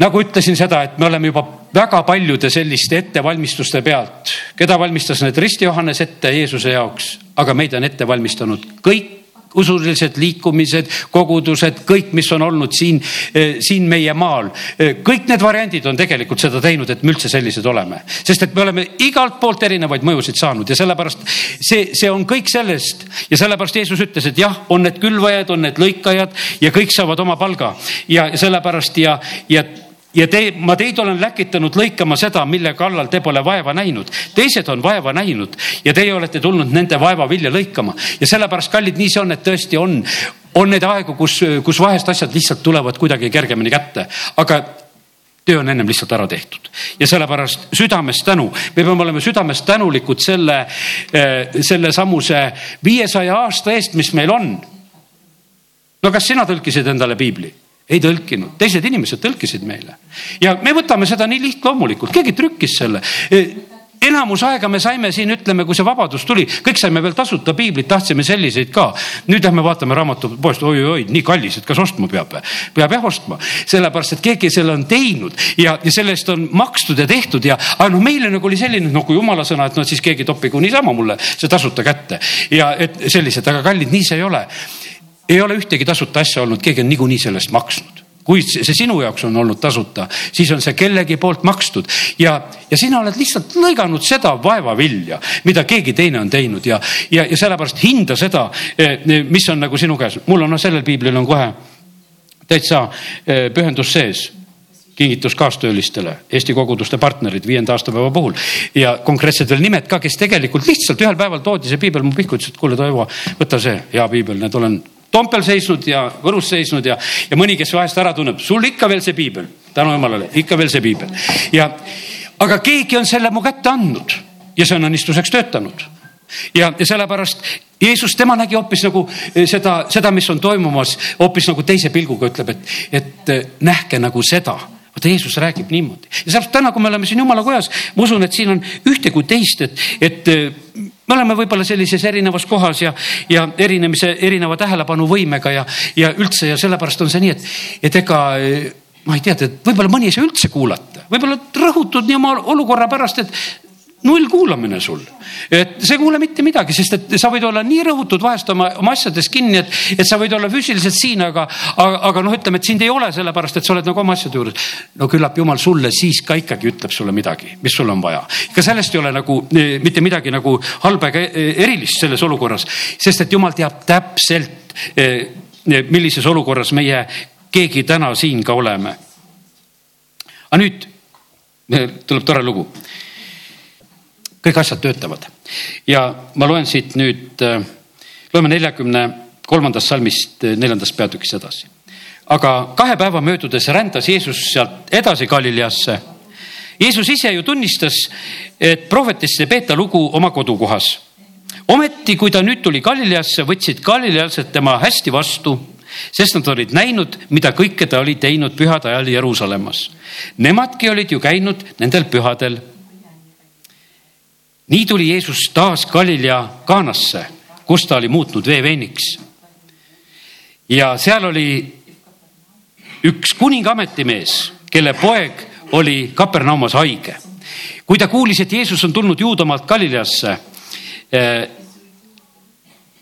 S1: Nagu ütlesin seda, et me oleme juba väga paljude selliste ettevalmistuste pealt, keda valmistas need Risti Johannes ette Jeesuse jaoks, aga meid on ette valmistanud kõik usulised liikumised, kogudused, kõik, mis on olnud siin, eh, siin meie maal. Eh, kõik need variandid on tegelikult seda teinud, et me üldse sellised oleme, sest et me oleme igalt poolt erinevaid mõjusid saanud ja sellepärast see, see on kõik sellest. Ja sellepärast Jeesus ütles, et jah, on need külvajad, on need lõikajad ja kõik saavad oma palga. Ja sellepärast ja, ja ja te, ma teid olen läkitanud lõikama seda, mille kallal te pole vaeva näinud. teised on vaeva näinud ja teie olete tulnud nende vaeva vilja lõikama ja sellepärast, kallid, nii see on, et tõesti on, on neid aegu, kus, kus vahest asjad lihtsalt tulevad kuidagi kergemini kätte, aga töö on ennem lihtsalt ära tehtud ja sellepärast südamest tänu, me peame olema südamest tänulikud selle, eh, selle samuse viiesaja aasta eest, mis meil on. no kas sina tõlkisid endale piibli? Ei tõlkinud, teised inimesed tõlkisid meile. Ja me võtame seda nii lihtloomulikult, keegi trükkis selle. E, enamus aega me saime siin, ütleme, kui see vabadus tuli, kõik saime veel tasuta piiblit, tahtsime selliseid ka. nüüd lähme vaatame raamatupoest oi,, oi-oi, nii kallis, et kas ostma peab? peab jah ostma, sellepärast et keegi selle on teinud ja, ja selle eest on makstud ja tehtud ja, aga noh, meile nagu oli selline, noh, kui jumala sõna, et noh, siis keegi topigu niisama mulle see tasuta kätte. Ja et sellised, aga kallid, nii see ei ole ei ole ühtegi tasuta asja olnud, keegi on niikuinii selle eest maksnud. Kui see sinu jaoks on olnud tasuta, siis on see kellegi poolt makstud. Ja, ja sina oled lihtsalt lõiganud seda vaevavilja, mida keegi teine on teinud. Ja, ja, ja sellepärast hinda seda, eh, mis on nagu sinu käes. mul on noh, sellel piiblil on kohe täitsa eh, pühendus sees. Kingitus kaastöölistele, Eesti koguduste partnerid viienda aastapäeva puhul. Ja konkreetsed veel nimed ka, kes tegelikult lihtsalt ühel päeval toodi see piibel mu pihku, ütles, et kuule, Toivo, võta see hea piibel, need olen Toompeal seisnud ja Võrus seisnud ja, ja mõni, kes vahest ära tunneb, sul ikka veel see piibel, tänu jumalale, ikka veel see piibel. Ja, aga keegi on selle mu kätte andnud ja see on õnnistuseks töötanud. Ja, ja sellepärast Jeesus, tema nägi hoopis nagu eh, seda, seda, mis on toimumas, hoopis nagu teise pilguga ütleb, et, et eh, nähke nagu seda. Vaata Jeesus räägib niimoodi. Ja sellepärast täna, kui me oleme siin jumala kojas, ma usun, et siin on ühte kui teist, et, et eh, me oleme võib-olla sellises erinevas kohas ja, ja erinemise, erineva tähelepanuvõimega ja, ja üldse ja sellepärast on see nii, et, et ega ma ei tea, et võib-olla mõni ei saa üldse kuulata, võib-olla rõhutud nii oma olukorra pärast, et null kuulamine sul, et sa ei kuule mitte midagi, sest et sa võid olla nii rõhutud vahest oma, oma asjades kinni, et, et sa võid olla füüsiliselt siin, aga, aga, aga noh, ütleme, et sind ei ole sellepärast, et sa oled nagu oma asjade juures. no küllap jumal sulle siis ka ikkagi ütleb sulle midagi, mis sul on vaja. ka sellest ei ole nagu eh, mitte midagi nagu halba ega eh, erilist selles olukorras, sest et jumal teab täpselt, eh, millises olukorras meie keegi täna siin ka oleme. aga nüüd tuleb tore lugu kõik asjad töötavad. ja ma loen siit nüüd, äh, loeme neljakümne kolmandast salmist äh, neljandast peatükist edasi. aga kahe päeva möödudes rändas Jeesus sealt edasi Galileasse. Jeesus ise ju tunnistas, et prohvetist ei peeta lugu oma kodukohas. ometi, kui ta nüüd tuli Galileasse, võtsid galileased tema hästi vastu sest nad olid näinud, mida kõike ta oli teinud pühade ajal Jeruusalemmas. Nemadki olid ju käinud nendel pühadel nii tuli Jeesus taas Galilea Kaanasse, kus ta oli muutnud vee veiniks. ja seal oli üks kuninga ametimees, kelle poeg oli Kapernaumas haige. kui ta kuulis, et Jeesus on tulnud Juudamaalt Galileasse eh,,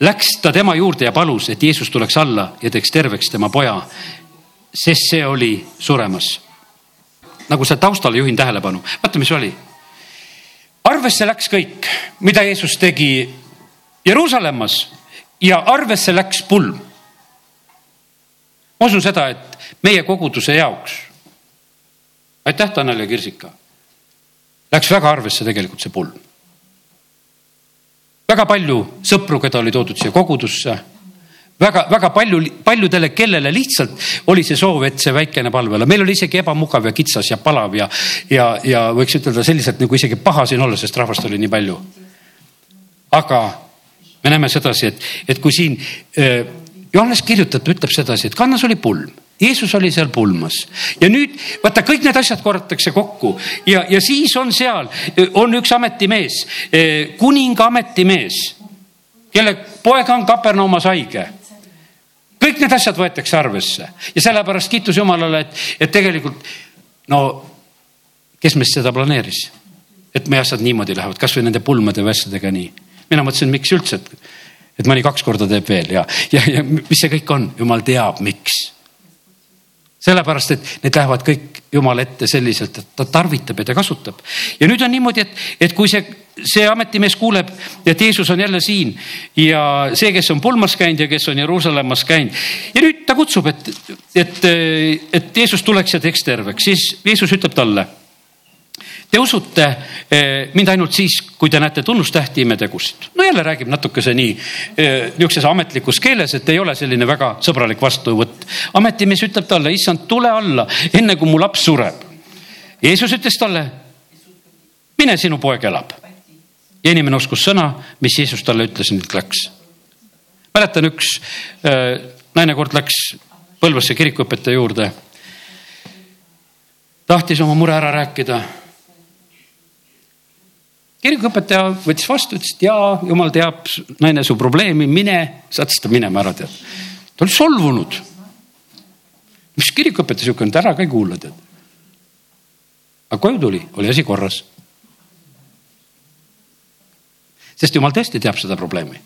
S1: läks ta tema juurde ja palus, et Jeesus tuleks alla ja teeks terveks tema poja, sest see oli suremas. nagu seal taustal juhin tähelepanu, vaata, mis oli arvesse läks kõik, mida Jeesus tegi Jeruusalemmas ja arvesse läks pulm. ma usun seda, et meie koguduse jaoks, aitäh, Tanel ja Kirsika, läks väga arvesse tegelikult see pulm. väga palju sõpru, keda oli toodud siia kogudusse väga-väga palju, paljudele, kellele lihtsalt oli see soov, et see väikene palvele, meil oli isegi ebamugav ja kitsas ja palav ja, ja, ja võiks ütelda selliselt nagu isegi paha siin olla, sest rahvast oli nii palju. aga me näeme sedasi, et, et kui siin eh, Johannes kirjutab, ütleb sedasi, et kannas oli pulm. Jeesus oli seal pulmas. Ja nüüd vaata, kõik need asjad korratakse kokku. Ja, ja siis on seal, on üks ametimees, kuninga ametimees, kelle poeg on Kapernaumas haige kõik need asjad võetakse arvesse ja sellepärast kiitus Jumalale, et, et tegelikult no kes meist seda planeeris, et meie asjad niimoodi lähevad, kasvõi nende pulmade või asjadega nii. mina mõtlesin, miks üldse, et, et mõni kaks korda teeb veel ja, ja, ja mis see kõik on, jumal teab, miks sellepärast, et need lähevad kõik Jumala ette selliselt, et ta tarvitab ja ta kasutab. ja nüüd on niimoodi, et, et kui see, see ametimees kuuleb, et Jeesus on jälle siin ja see, kes on pulmas käinud ja kes on Jeruusalemmas käinud ja nüüd ta kutsub, et, et, et Jeesus tuleks ja teeks terveks, siis Jeesus ütleb talle Te usute eh, mind ainult siis, kui te näete tunnustähti imetegusid. no jälle räägib natukese nii eh, niisuguses ametlikus keeles, et ei ole selline väga sõbralik vastuvõtt. ametimees ütleb talle, issand, tule alla, enne kui mu laps sureb. Jeesus ütles talle, mine, sinu poeg elab. Ja inimene uskus sõna, mis Jeesus talle ütles, nüüd läks. mäletan, üks äh, naine kord läks Põlvasse kirikuõpetaja juurde. tahtis oma mure ära rääkida kirikuõpetaja võttis vastu, ütles, et jaa, jumal teab, naine, su probleemi, mine, saatis ta minema ära, tead. ta oli solvunud. mis kirikuõpetaja sihuke on, ära ka ei kuula, tead. aga koju tuli, oli asi korras. Sest jumal tõesti teab seda probleemi.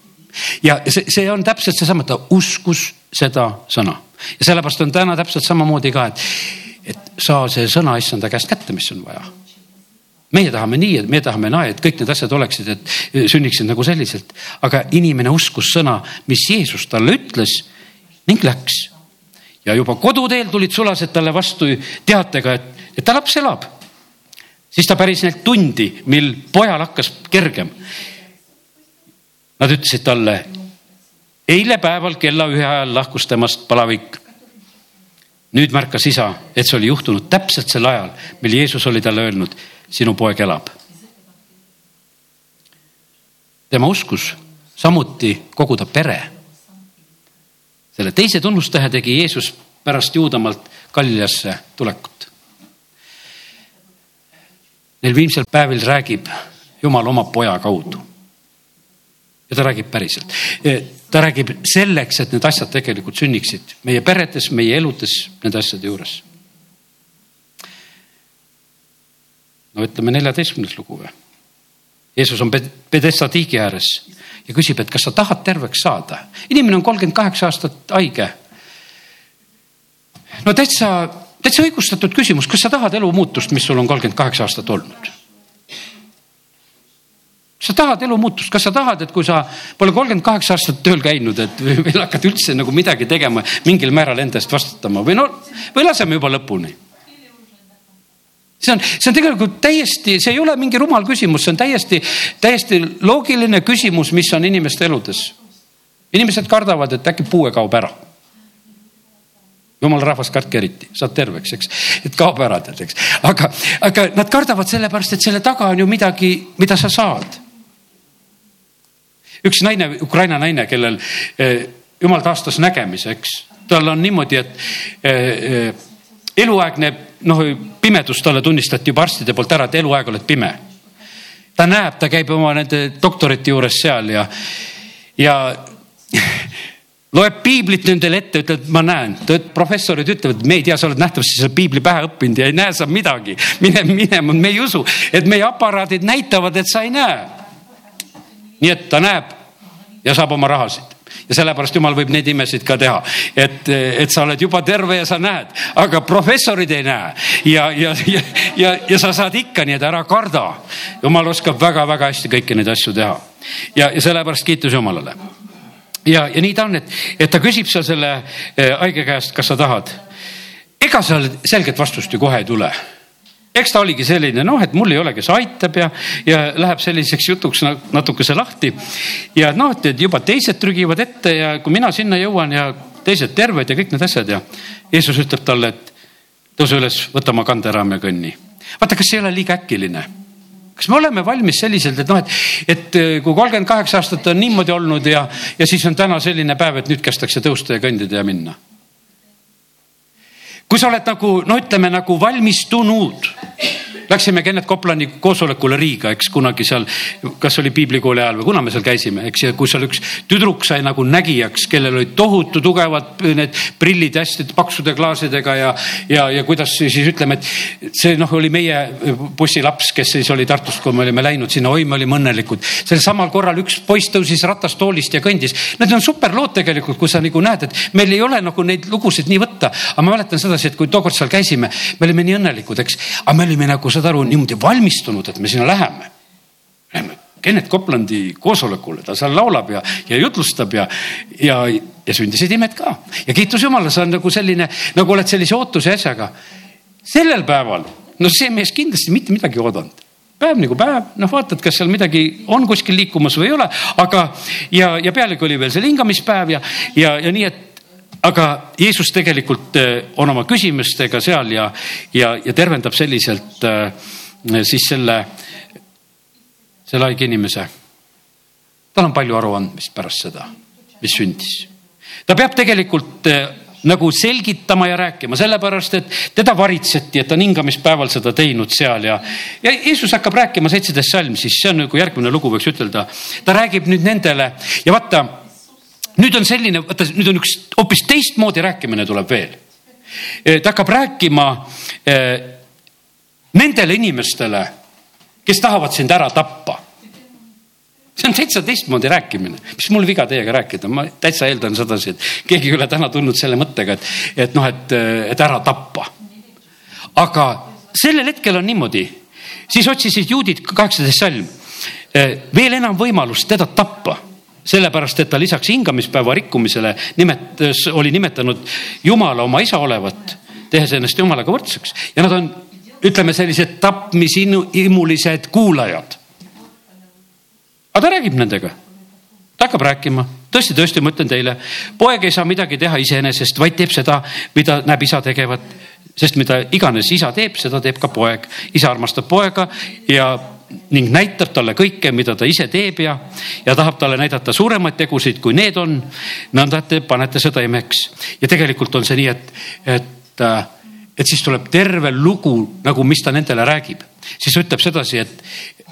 S1: ja see, see on täpselt seesama, ta uskus seda sõna ja sellepärast on täna täpselt samamoodi ka, et, et saa see sõna issanda käest kätte, mis on vaja meie tahame nii, et me tahame naa, et kõik need asjad oleksid, et sünniksid nagu selliselt, aga inimene uskus sõna, mis Jeesus talle ütles ning läks. ja juba koduteel tulid sulased talle vastu teatega, et, et ta laps elab. siis ta päris neid tundi, mil pojal hakkas kergem. Nad ütlesid talle, eile päeval kella ühe ajal lahkus temast palavik. nüüd märkas isa, et see oli juhtunud täpselt sel ajal, mil Jeesus oli talle öelnud, sinu poeg elab. tema uskus samuti kogu ta pere. selle teise tunnustähe tegi Jeesus pärast Juudamaalt Galileasse tulekut. Neil viimsel päevil räägib Jumal oma poja kaudu. Ja ta räägib päriselt. ta räägib selleks, et need asjad tegelikult sünniksid meie peredes, meie eludes, nende asjade juures. no ütleme neljateistkümnes lugu või? Jeesus on Pedesta tiigi ääres ja küsib, et kas sa tahad terveks saada. inimene on kolmkümmend kaheksa aastat haige. no täitsa, täitsa õigustatud küsimus, kas sa tahad elumuutust, mis sul on kolmkümmend kaheksa aastat olnud? Sa tahad elumuutust, kas sa tahad, et kui sa pole kolmkümmend kaheksa aastat tööl käinud, et veel hakkad üldse nagu midagi tegema, mingil määral enda eest vastutama või no, või laseme juba lõpuni see on, see on tegelikult täiesti, see ei ole mingi rumal küsimus, see on täiesti, täiesti loogiline küsimus, mis on inimeste eludes. inimesed kardavad, et äkki puue kaob ära. jumala rahvas, kartke eriti, saad terveks, eks, et kaob ära, tead, eks. aga, aga nad kardavad sellepärast, et selle taga on ju midagi, mida sa saad. Üks naine, Ukraina naine, kellel eh, jumal taastas nägemise, eks, tal on niimoodi, et eh, eh, eluaegne noh, pimedus talle tunnistati juba arstide poolt ära, et eluaeg oled pime. ta näeb, ta käib oma nende doktorite juures seal ja, ja loeb piiblit nendele ette, ütleb, ma näen. professorid ütlevad, me ei tea, sa oled nähtavasti seda piibli pähe õppinud ja ei näe sa midagi. mine minema, me ei usu, et meie aparaadid näitavad, et sa ei näe. Nii et ta näeb ja saab oma rahasid ja sellepärast jumal võib neid imesid ka teha, et, et sa oled juba terve ja sa näed, aga professorid ei näe ja, ja, ja, ja, ja sa saad ikka, nii et ära karda. jumal oskab väga-väga hästi kõiki neid asju teha ja, ja sellepärast kiitus Jumalale. ja, ja nii ta on, et, et ta küsib seal selle eh, haige käest, kas sa tahad. ega seal selget vastust ju kohe ei tule eks ta oligi selline noh, et mul ei ole, kes aitab ja, ja läheb selliseks jutuks natukese lahti. ja noh, et juba teised trügivad ette ja kui mina sinna jõuan ja teised terved ja kõik need asjad ja Jeesus ütleb talle, et tõuse üles, võta oma kanderaam ja kõnni. vaata, kas see ei ole liiga äkiline? kas me oleme valmis selliselt, et noh, et, et kui kolmkümmend kaheksa aastat on niimoodi olnud ja, ja siis on täna selline päev, et nüüd kästakse tõusta ja kõndida ja minna kui sa oled nagu no ütleme nagu valmistunud läksime Kennet Koplani koosolekule Riiga, eks kunagi seal, kas oli piiblikooli ajal või kuna me seal käisime, eks, ja kus seal üks tüdruk sai nagu nägijaks, kellel olid tohutu tugevad need prillid hästi paksude klaasidega ja, ja, ja kuidas siis ütleme, et see noh, oli meie bussilaps, kes siis oli Tartust, kui me olime läinud sinna, oi, me olime õnnelikud. sel samal korral üks poiss tõusis ratastoolist ja kõndis. Need on superlood tegelikult, kui sa nagu näed, et meil ei ole nagu neid lugusid nii võtta, aga ma mäletan sedasi, et kui tookord seal käisime, me olime nii õnnelikud, eks, aga me olime nagu saad aru, niimoodi valmistunud, et me sinna läheme. Läheme Kennet Koplandi koosolekule, ta seal laulab ja, ja jutlustab ja, ja, ja sündisid imed ka. ja kiitus Jumalale, see on nagu selline, nagu oled sellise ootuse asjaga. sellel päeval, no see mees kindlasti mitte midagi oodanud päev nagu päev, noh, vaatad, kas seal midagi on kuskil liikumas või ei ole, aga ja, ja pealegi oli veel see hingamispäev ja, ja, ja nii, et aga Jeesus tegelikult eh, on oma küsimustega seal ja, ja, ja tervendab selliselt äh, siis selle, selle haige inimese. tal on palju aruandmist pärast seda, mis sündis. ta peab tegelikult äh, nagu selgitama ja rääkima, sellepärast et teda varitseti, et ta on hingamispäeval seda teinud seal ja, ja Jeesus hakkab rääkima seitseteist salm, siis see on nagu järgmine lugu, võiks ütelda. ta räägib nüüd nendele ja vaata, nüüd on selline, vaata nüüd on üks hoopis teistmoodi rääkimine tuleb veel. ta hakkab rääkima eh, nendele inimestele, kes tahavad sind ära tappa. See on täitsa teistmoodi rääkimine, mis mul viga teiega rääkida, ma täitsa eeldan sedasi, et keegi ei ole täna tulnud selle mõttega, et, et noh, et, et ära tappa. aga sellel hetkel on niimoodi, siis otsisid juudid kaheksateist salm. Veel enam võimalust teda tappa sellepärast, et ta lisaks hingamispäeva rikkumisele nimetas, oli nimetanud Jumala oma isa olevat, tehes ennast Jumalaga võrdseks ja nad on, ütleme sellised tapmisimulised kuulajad aga ta räägib nendega. ta hakkab rääkima, tõesti, tõesti, ma ütlen teile, poeg ei saa midagi teha iseenesest, vaid teeb seda, mida näeb isa tegevat. sest mida iganes isa teeb, seda teeb ka poeg. isa armastab poega ja ning näitab talle kõike, mida ta ise teeb ja, ja tahab talle näidata suuremaid tegusid, kui need on. nõnda, et te panete seda imeks. Ja tegelikult on see nii, et, et, äh, et siis tuleb terve lugu nagu, mis ta nendele räägib. siis ütleb sedasi, et,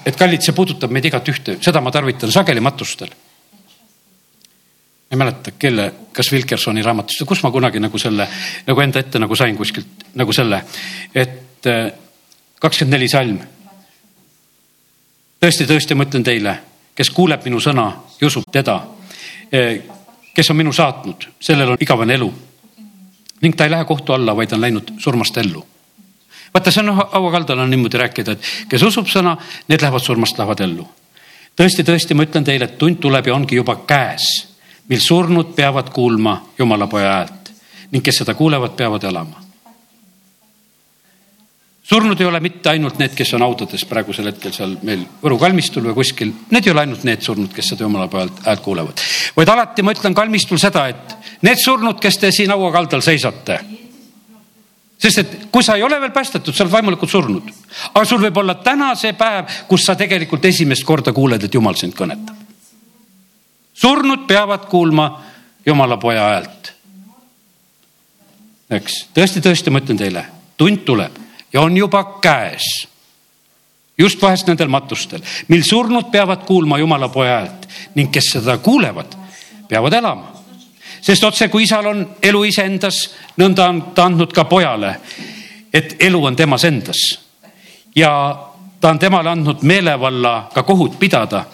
S1: et kallid, see puudutab meid igat ühte, seda ma tarvitan sageli matustel. Ei mäleta, kelle, kas Wilkersoni raamatust või kus ma kunagi nagu selle nagu enda ette nagu sain kuskilt nagu selle, et äh, kakskümmend neli salm tõesti, tõesti, ma ütlen teile, kes kuuleb minu sõna ja usub teda, eh, kes on minu saatnud, sellel on igavene elu. ning ta ei lähe kohtu alla, vaid on läinud surmast ellu. vaata, see on hauakaldal on niimoodi rääkida, et kes usub sõna, need lähevad surmast, lähevad ellu. tõesti, tõesti, ma ütlen teile, et tund tuleb ja ongi juba käes, mil surnud peavad kuulma Jumala poja häält ning kes seda kuulevad, peavad elama surnud ei ole mitte ainult need, kes on autodes praegusel hetkel seal meil Võru kalmistul või kuskil, need ei ole ainult need surnud, kes seda jumala pojalt häält kuulevad. vaid alati ma ütlen kalmistul seda, et need surnud, kes te siin haua kaldal seisate. sest et kui sa ei ole veel päästetud, sa oled vaimulikult surnud. aga sul võib olla täna see päev, kus sa tegelikult esimest korda kuuled, et jumal sind kõnetab. surnud peavad kuulma jumala poja häält. eks tõesti, tõesti, ma ütlen teile, tund tuleb ja on juba käes. just vahest nendel matustel, mil surnud peavad kuulma Jumala poja häält ning kes seda kuulevad, peavad elama. sest otse kui isal on elu iseendas, nõnda on ta andnud ka pojale, et elu on temas endas. ja ta on temale andnud meelevalla ka kohut pidada,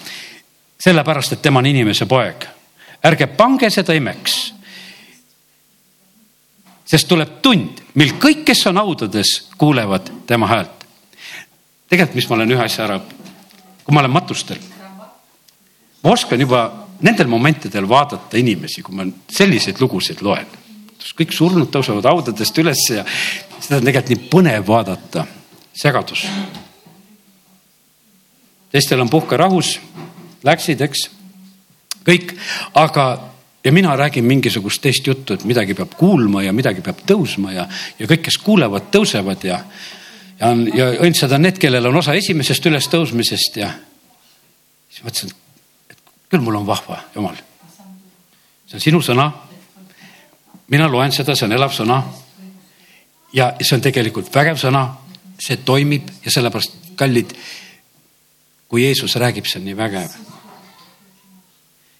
S1: sellepärast et tema on inimese poeg. ärge pange seda imeks sest tuleb tund, mil kõik, kes on haudades, kuulevad tema häält. tegelikult, mis ma olen ühe asja ära, kui ma olen matustel, ma oskan juba nendel momentidel vaadata inimesi, kui ma selliseid lugusid loen. kõik surnud tõusevad haudadest üles ja seda on tegelikult nii põnev vaadata, segadus. teistel on puhkerahus, läksid, eks, kõik, aga ja mina räägin mingisugust teist juttu, et midagi peab kuulma ja midagi peab tõusma ja, ja kõik, kes kuulevad, tõusevad ja, ja on ja õndsad on need, kellel on osa esimesest ülestõusmisest ja siis mõtlesin, et küll mul on vahva, jumal. see on sinu sõna. mina loen seda, see on elav sõna. ja see on tegelikult vägev sõna, see toimib ja sellepärast, kallid, kui Jeesus räägib, see on nii vägev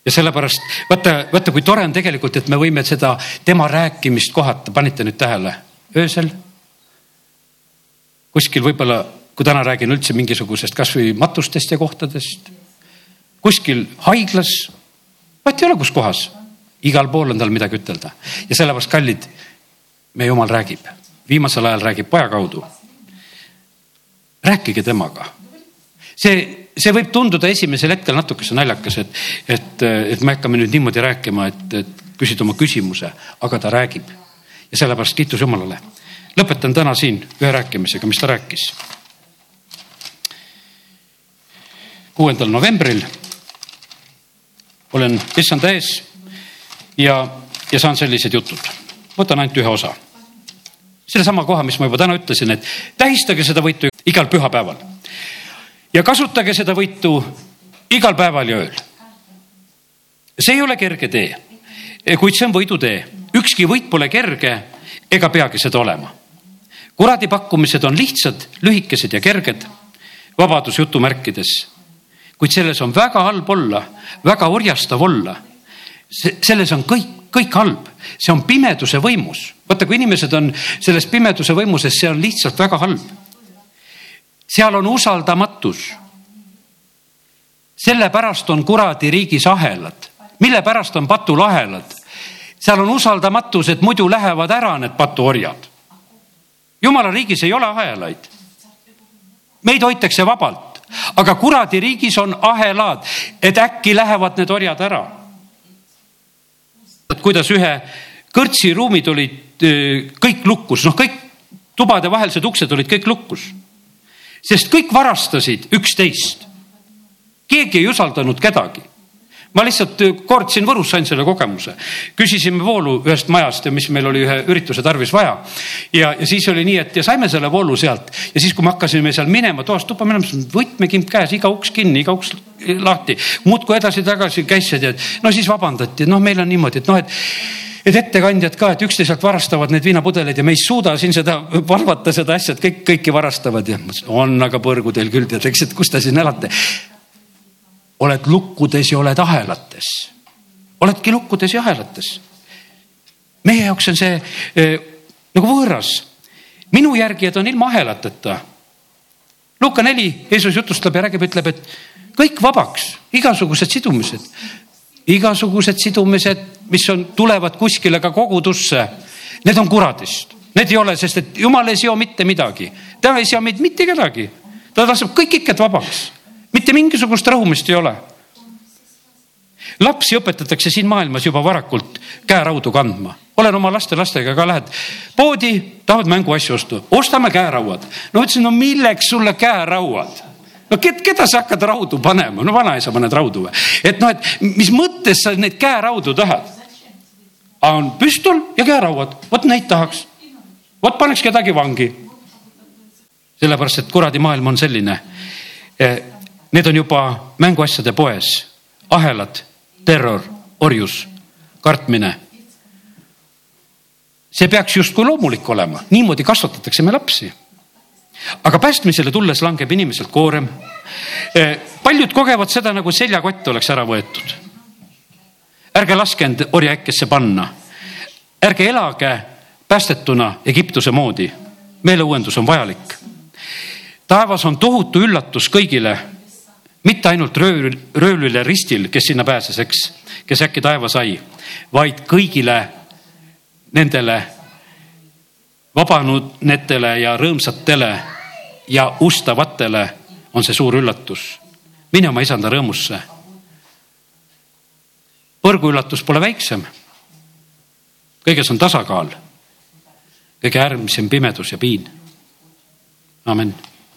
S1: ja sellepärast vaata, vaata, kui tore on tegelikult, et me võime seda tema rääkimist kohata, panite nüüd tähele, öösel. kuskil võib-olla, kui täna räägin üldse mingisugusest kasvõi matustest ja kohtadest. kuskil haiglas, vaat ei ole, kus kohas, igal pool on tal midagi ütelda ja sellepärast, kallid, meie jumal räägib, viimasel ajal räägib poja kaudu. rääkige temaga see, see võib tunduda esimesel hetkel natukese naljakas, et, et, et me hakkame nüüd niimoodi rääkima, et, et küsid oma küsimuse, aga ta räägib. ja sellepärast kiitus Jumalale. lõpetan täna siin ühe rääkimisega, mis ta rääkis. kuuendal novembril olen issanda ees ja, ja saan sellised jutud. võtan ainult ühe osa. sellesama koha, mis ma juba täna ütlesin, et tähistage seda võitu igal pühapäeval ja kasutage seda võitu igal päeval ja ööl. see ei ole kerge tee, kuid see on võidutee. ükski võit pole kerge ega peagi seda olema. kuradi pakkumised on lihtsad, lühikesed ja kerged, vabadus jutumärkides. kuid selles on väga halb olla, väga orjastav olla. selles on kõik, kõik halb, see on pimeduse võimus. vaata, kui inimesed on selles pimeduse võimuses, see on lihtsalt väga halb seal on usaldamatus. sellepärast on kuradi riigis ahelad, mille pärast on patul ahelad? seal on usaldamatus, et muidu lähevad ära need patuorjad. jumala riigis ei ole ahelaid. meid hoitakse vabalt, aga kuradi riigis on ahelad, et äkki lähevad need orjad ära. kuidas ühe kõrtsi ruumid olid kõik lukkus, noh, kõik tubade vahelised uksed olid kõik lukkus sest kõik varastasid üksteist. keegi ei usaldanud kedagi. ma lihtsalt kord siin Võrus sain selle kogemuse. küsisime voolu ühest majast ja mis meil oli ühe ürituse tarvis vaja. ja, ja siis oli nii, et ja saime selle voolu sealt ja siis, kui me hakkasime seal minema toast tuppa minema, võtmekimp käes, iga uks kinni, iga uks lahti. muudkui edasi-tagasi käis see tead, no siis vabandati, noh, meil on niimoodi, et noh, et et ettekandjad ka, et üksteiselt varastavad neid viinapudeleid ja me ei suuda siin seda valvata, seda asja, et kõik, kõiki varastavad ja on aga põrgu teil küll tead, eks, et kus te siin elate. oled lukkudes ja oled ahelates. oledki lukkudes ja ahelates. meie jaoks on see eh, nagu võõras. minu järgijad on ilma ahelateta. Luka neli, Jeesus jutustab ja räägib, ütleb, et kõik vabaks, igasugused sidumised igasugused sidumised, mis on, tulevad kuskile ka kogudusse, need on kuradist. Need ei ole, sest et jumal ei seo mitte midagi, ta ei seo meid mitte kedagi. ta laseb kõik ikka vabaks, mitte mingisugust rõhumist ei ole. lapsi õpetatakse siin maailmas juba varakult käeraudu kandma olen oma laste lastega ka lähed poodi, tahavad mänguasju osta, ostame käerauad. no ütlesin, no milleks sulle käerauad no keda sa hakkad raudu panema, no vanaisa paned raudu või? et noh, et mis mõttes sa neid käeraudu tahad? on püstol ja käerauad, vot neid tahaks. vot paneks kedagi vangi. sellepärast, et kuradi maailm on selline. Eh, need on juba mänguasjade poes, ahelad, terror, orjus, kartmine. see peaks justkui loomulik olema, niimoodi kasvatatakse me lapsi aga päästmisele tulles langeb inimeselt koorem. Eh, paljud kogevad seda nagu seljakott oleks ära võetud. ärge laske end orjaäkkesse panna. ärge elage päästetuna Egiptuse moodi. meeleuuendus on vajalik. taevas on tohutu üllatus kõigile, mitte ainult rööl, röövlile ristil, kes sinna pääses, eks, kes äkki taeva sai, vaid kõigile nendele vabanenutele ja rõõmsatele ja ustavatele on see suur üllatus. mine oma isanda rõõmusse. põrguüllatus pole väiksem. kõiges on tasakaal. kõige äärmisem pimedus ja piin. amin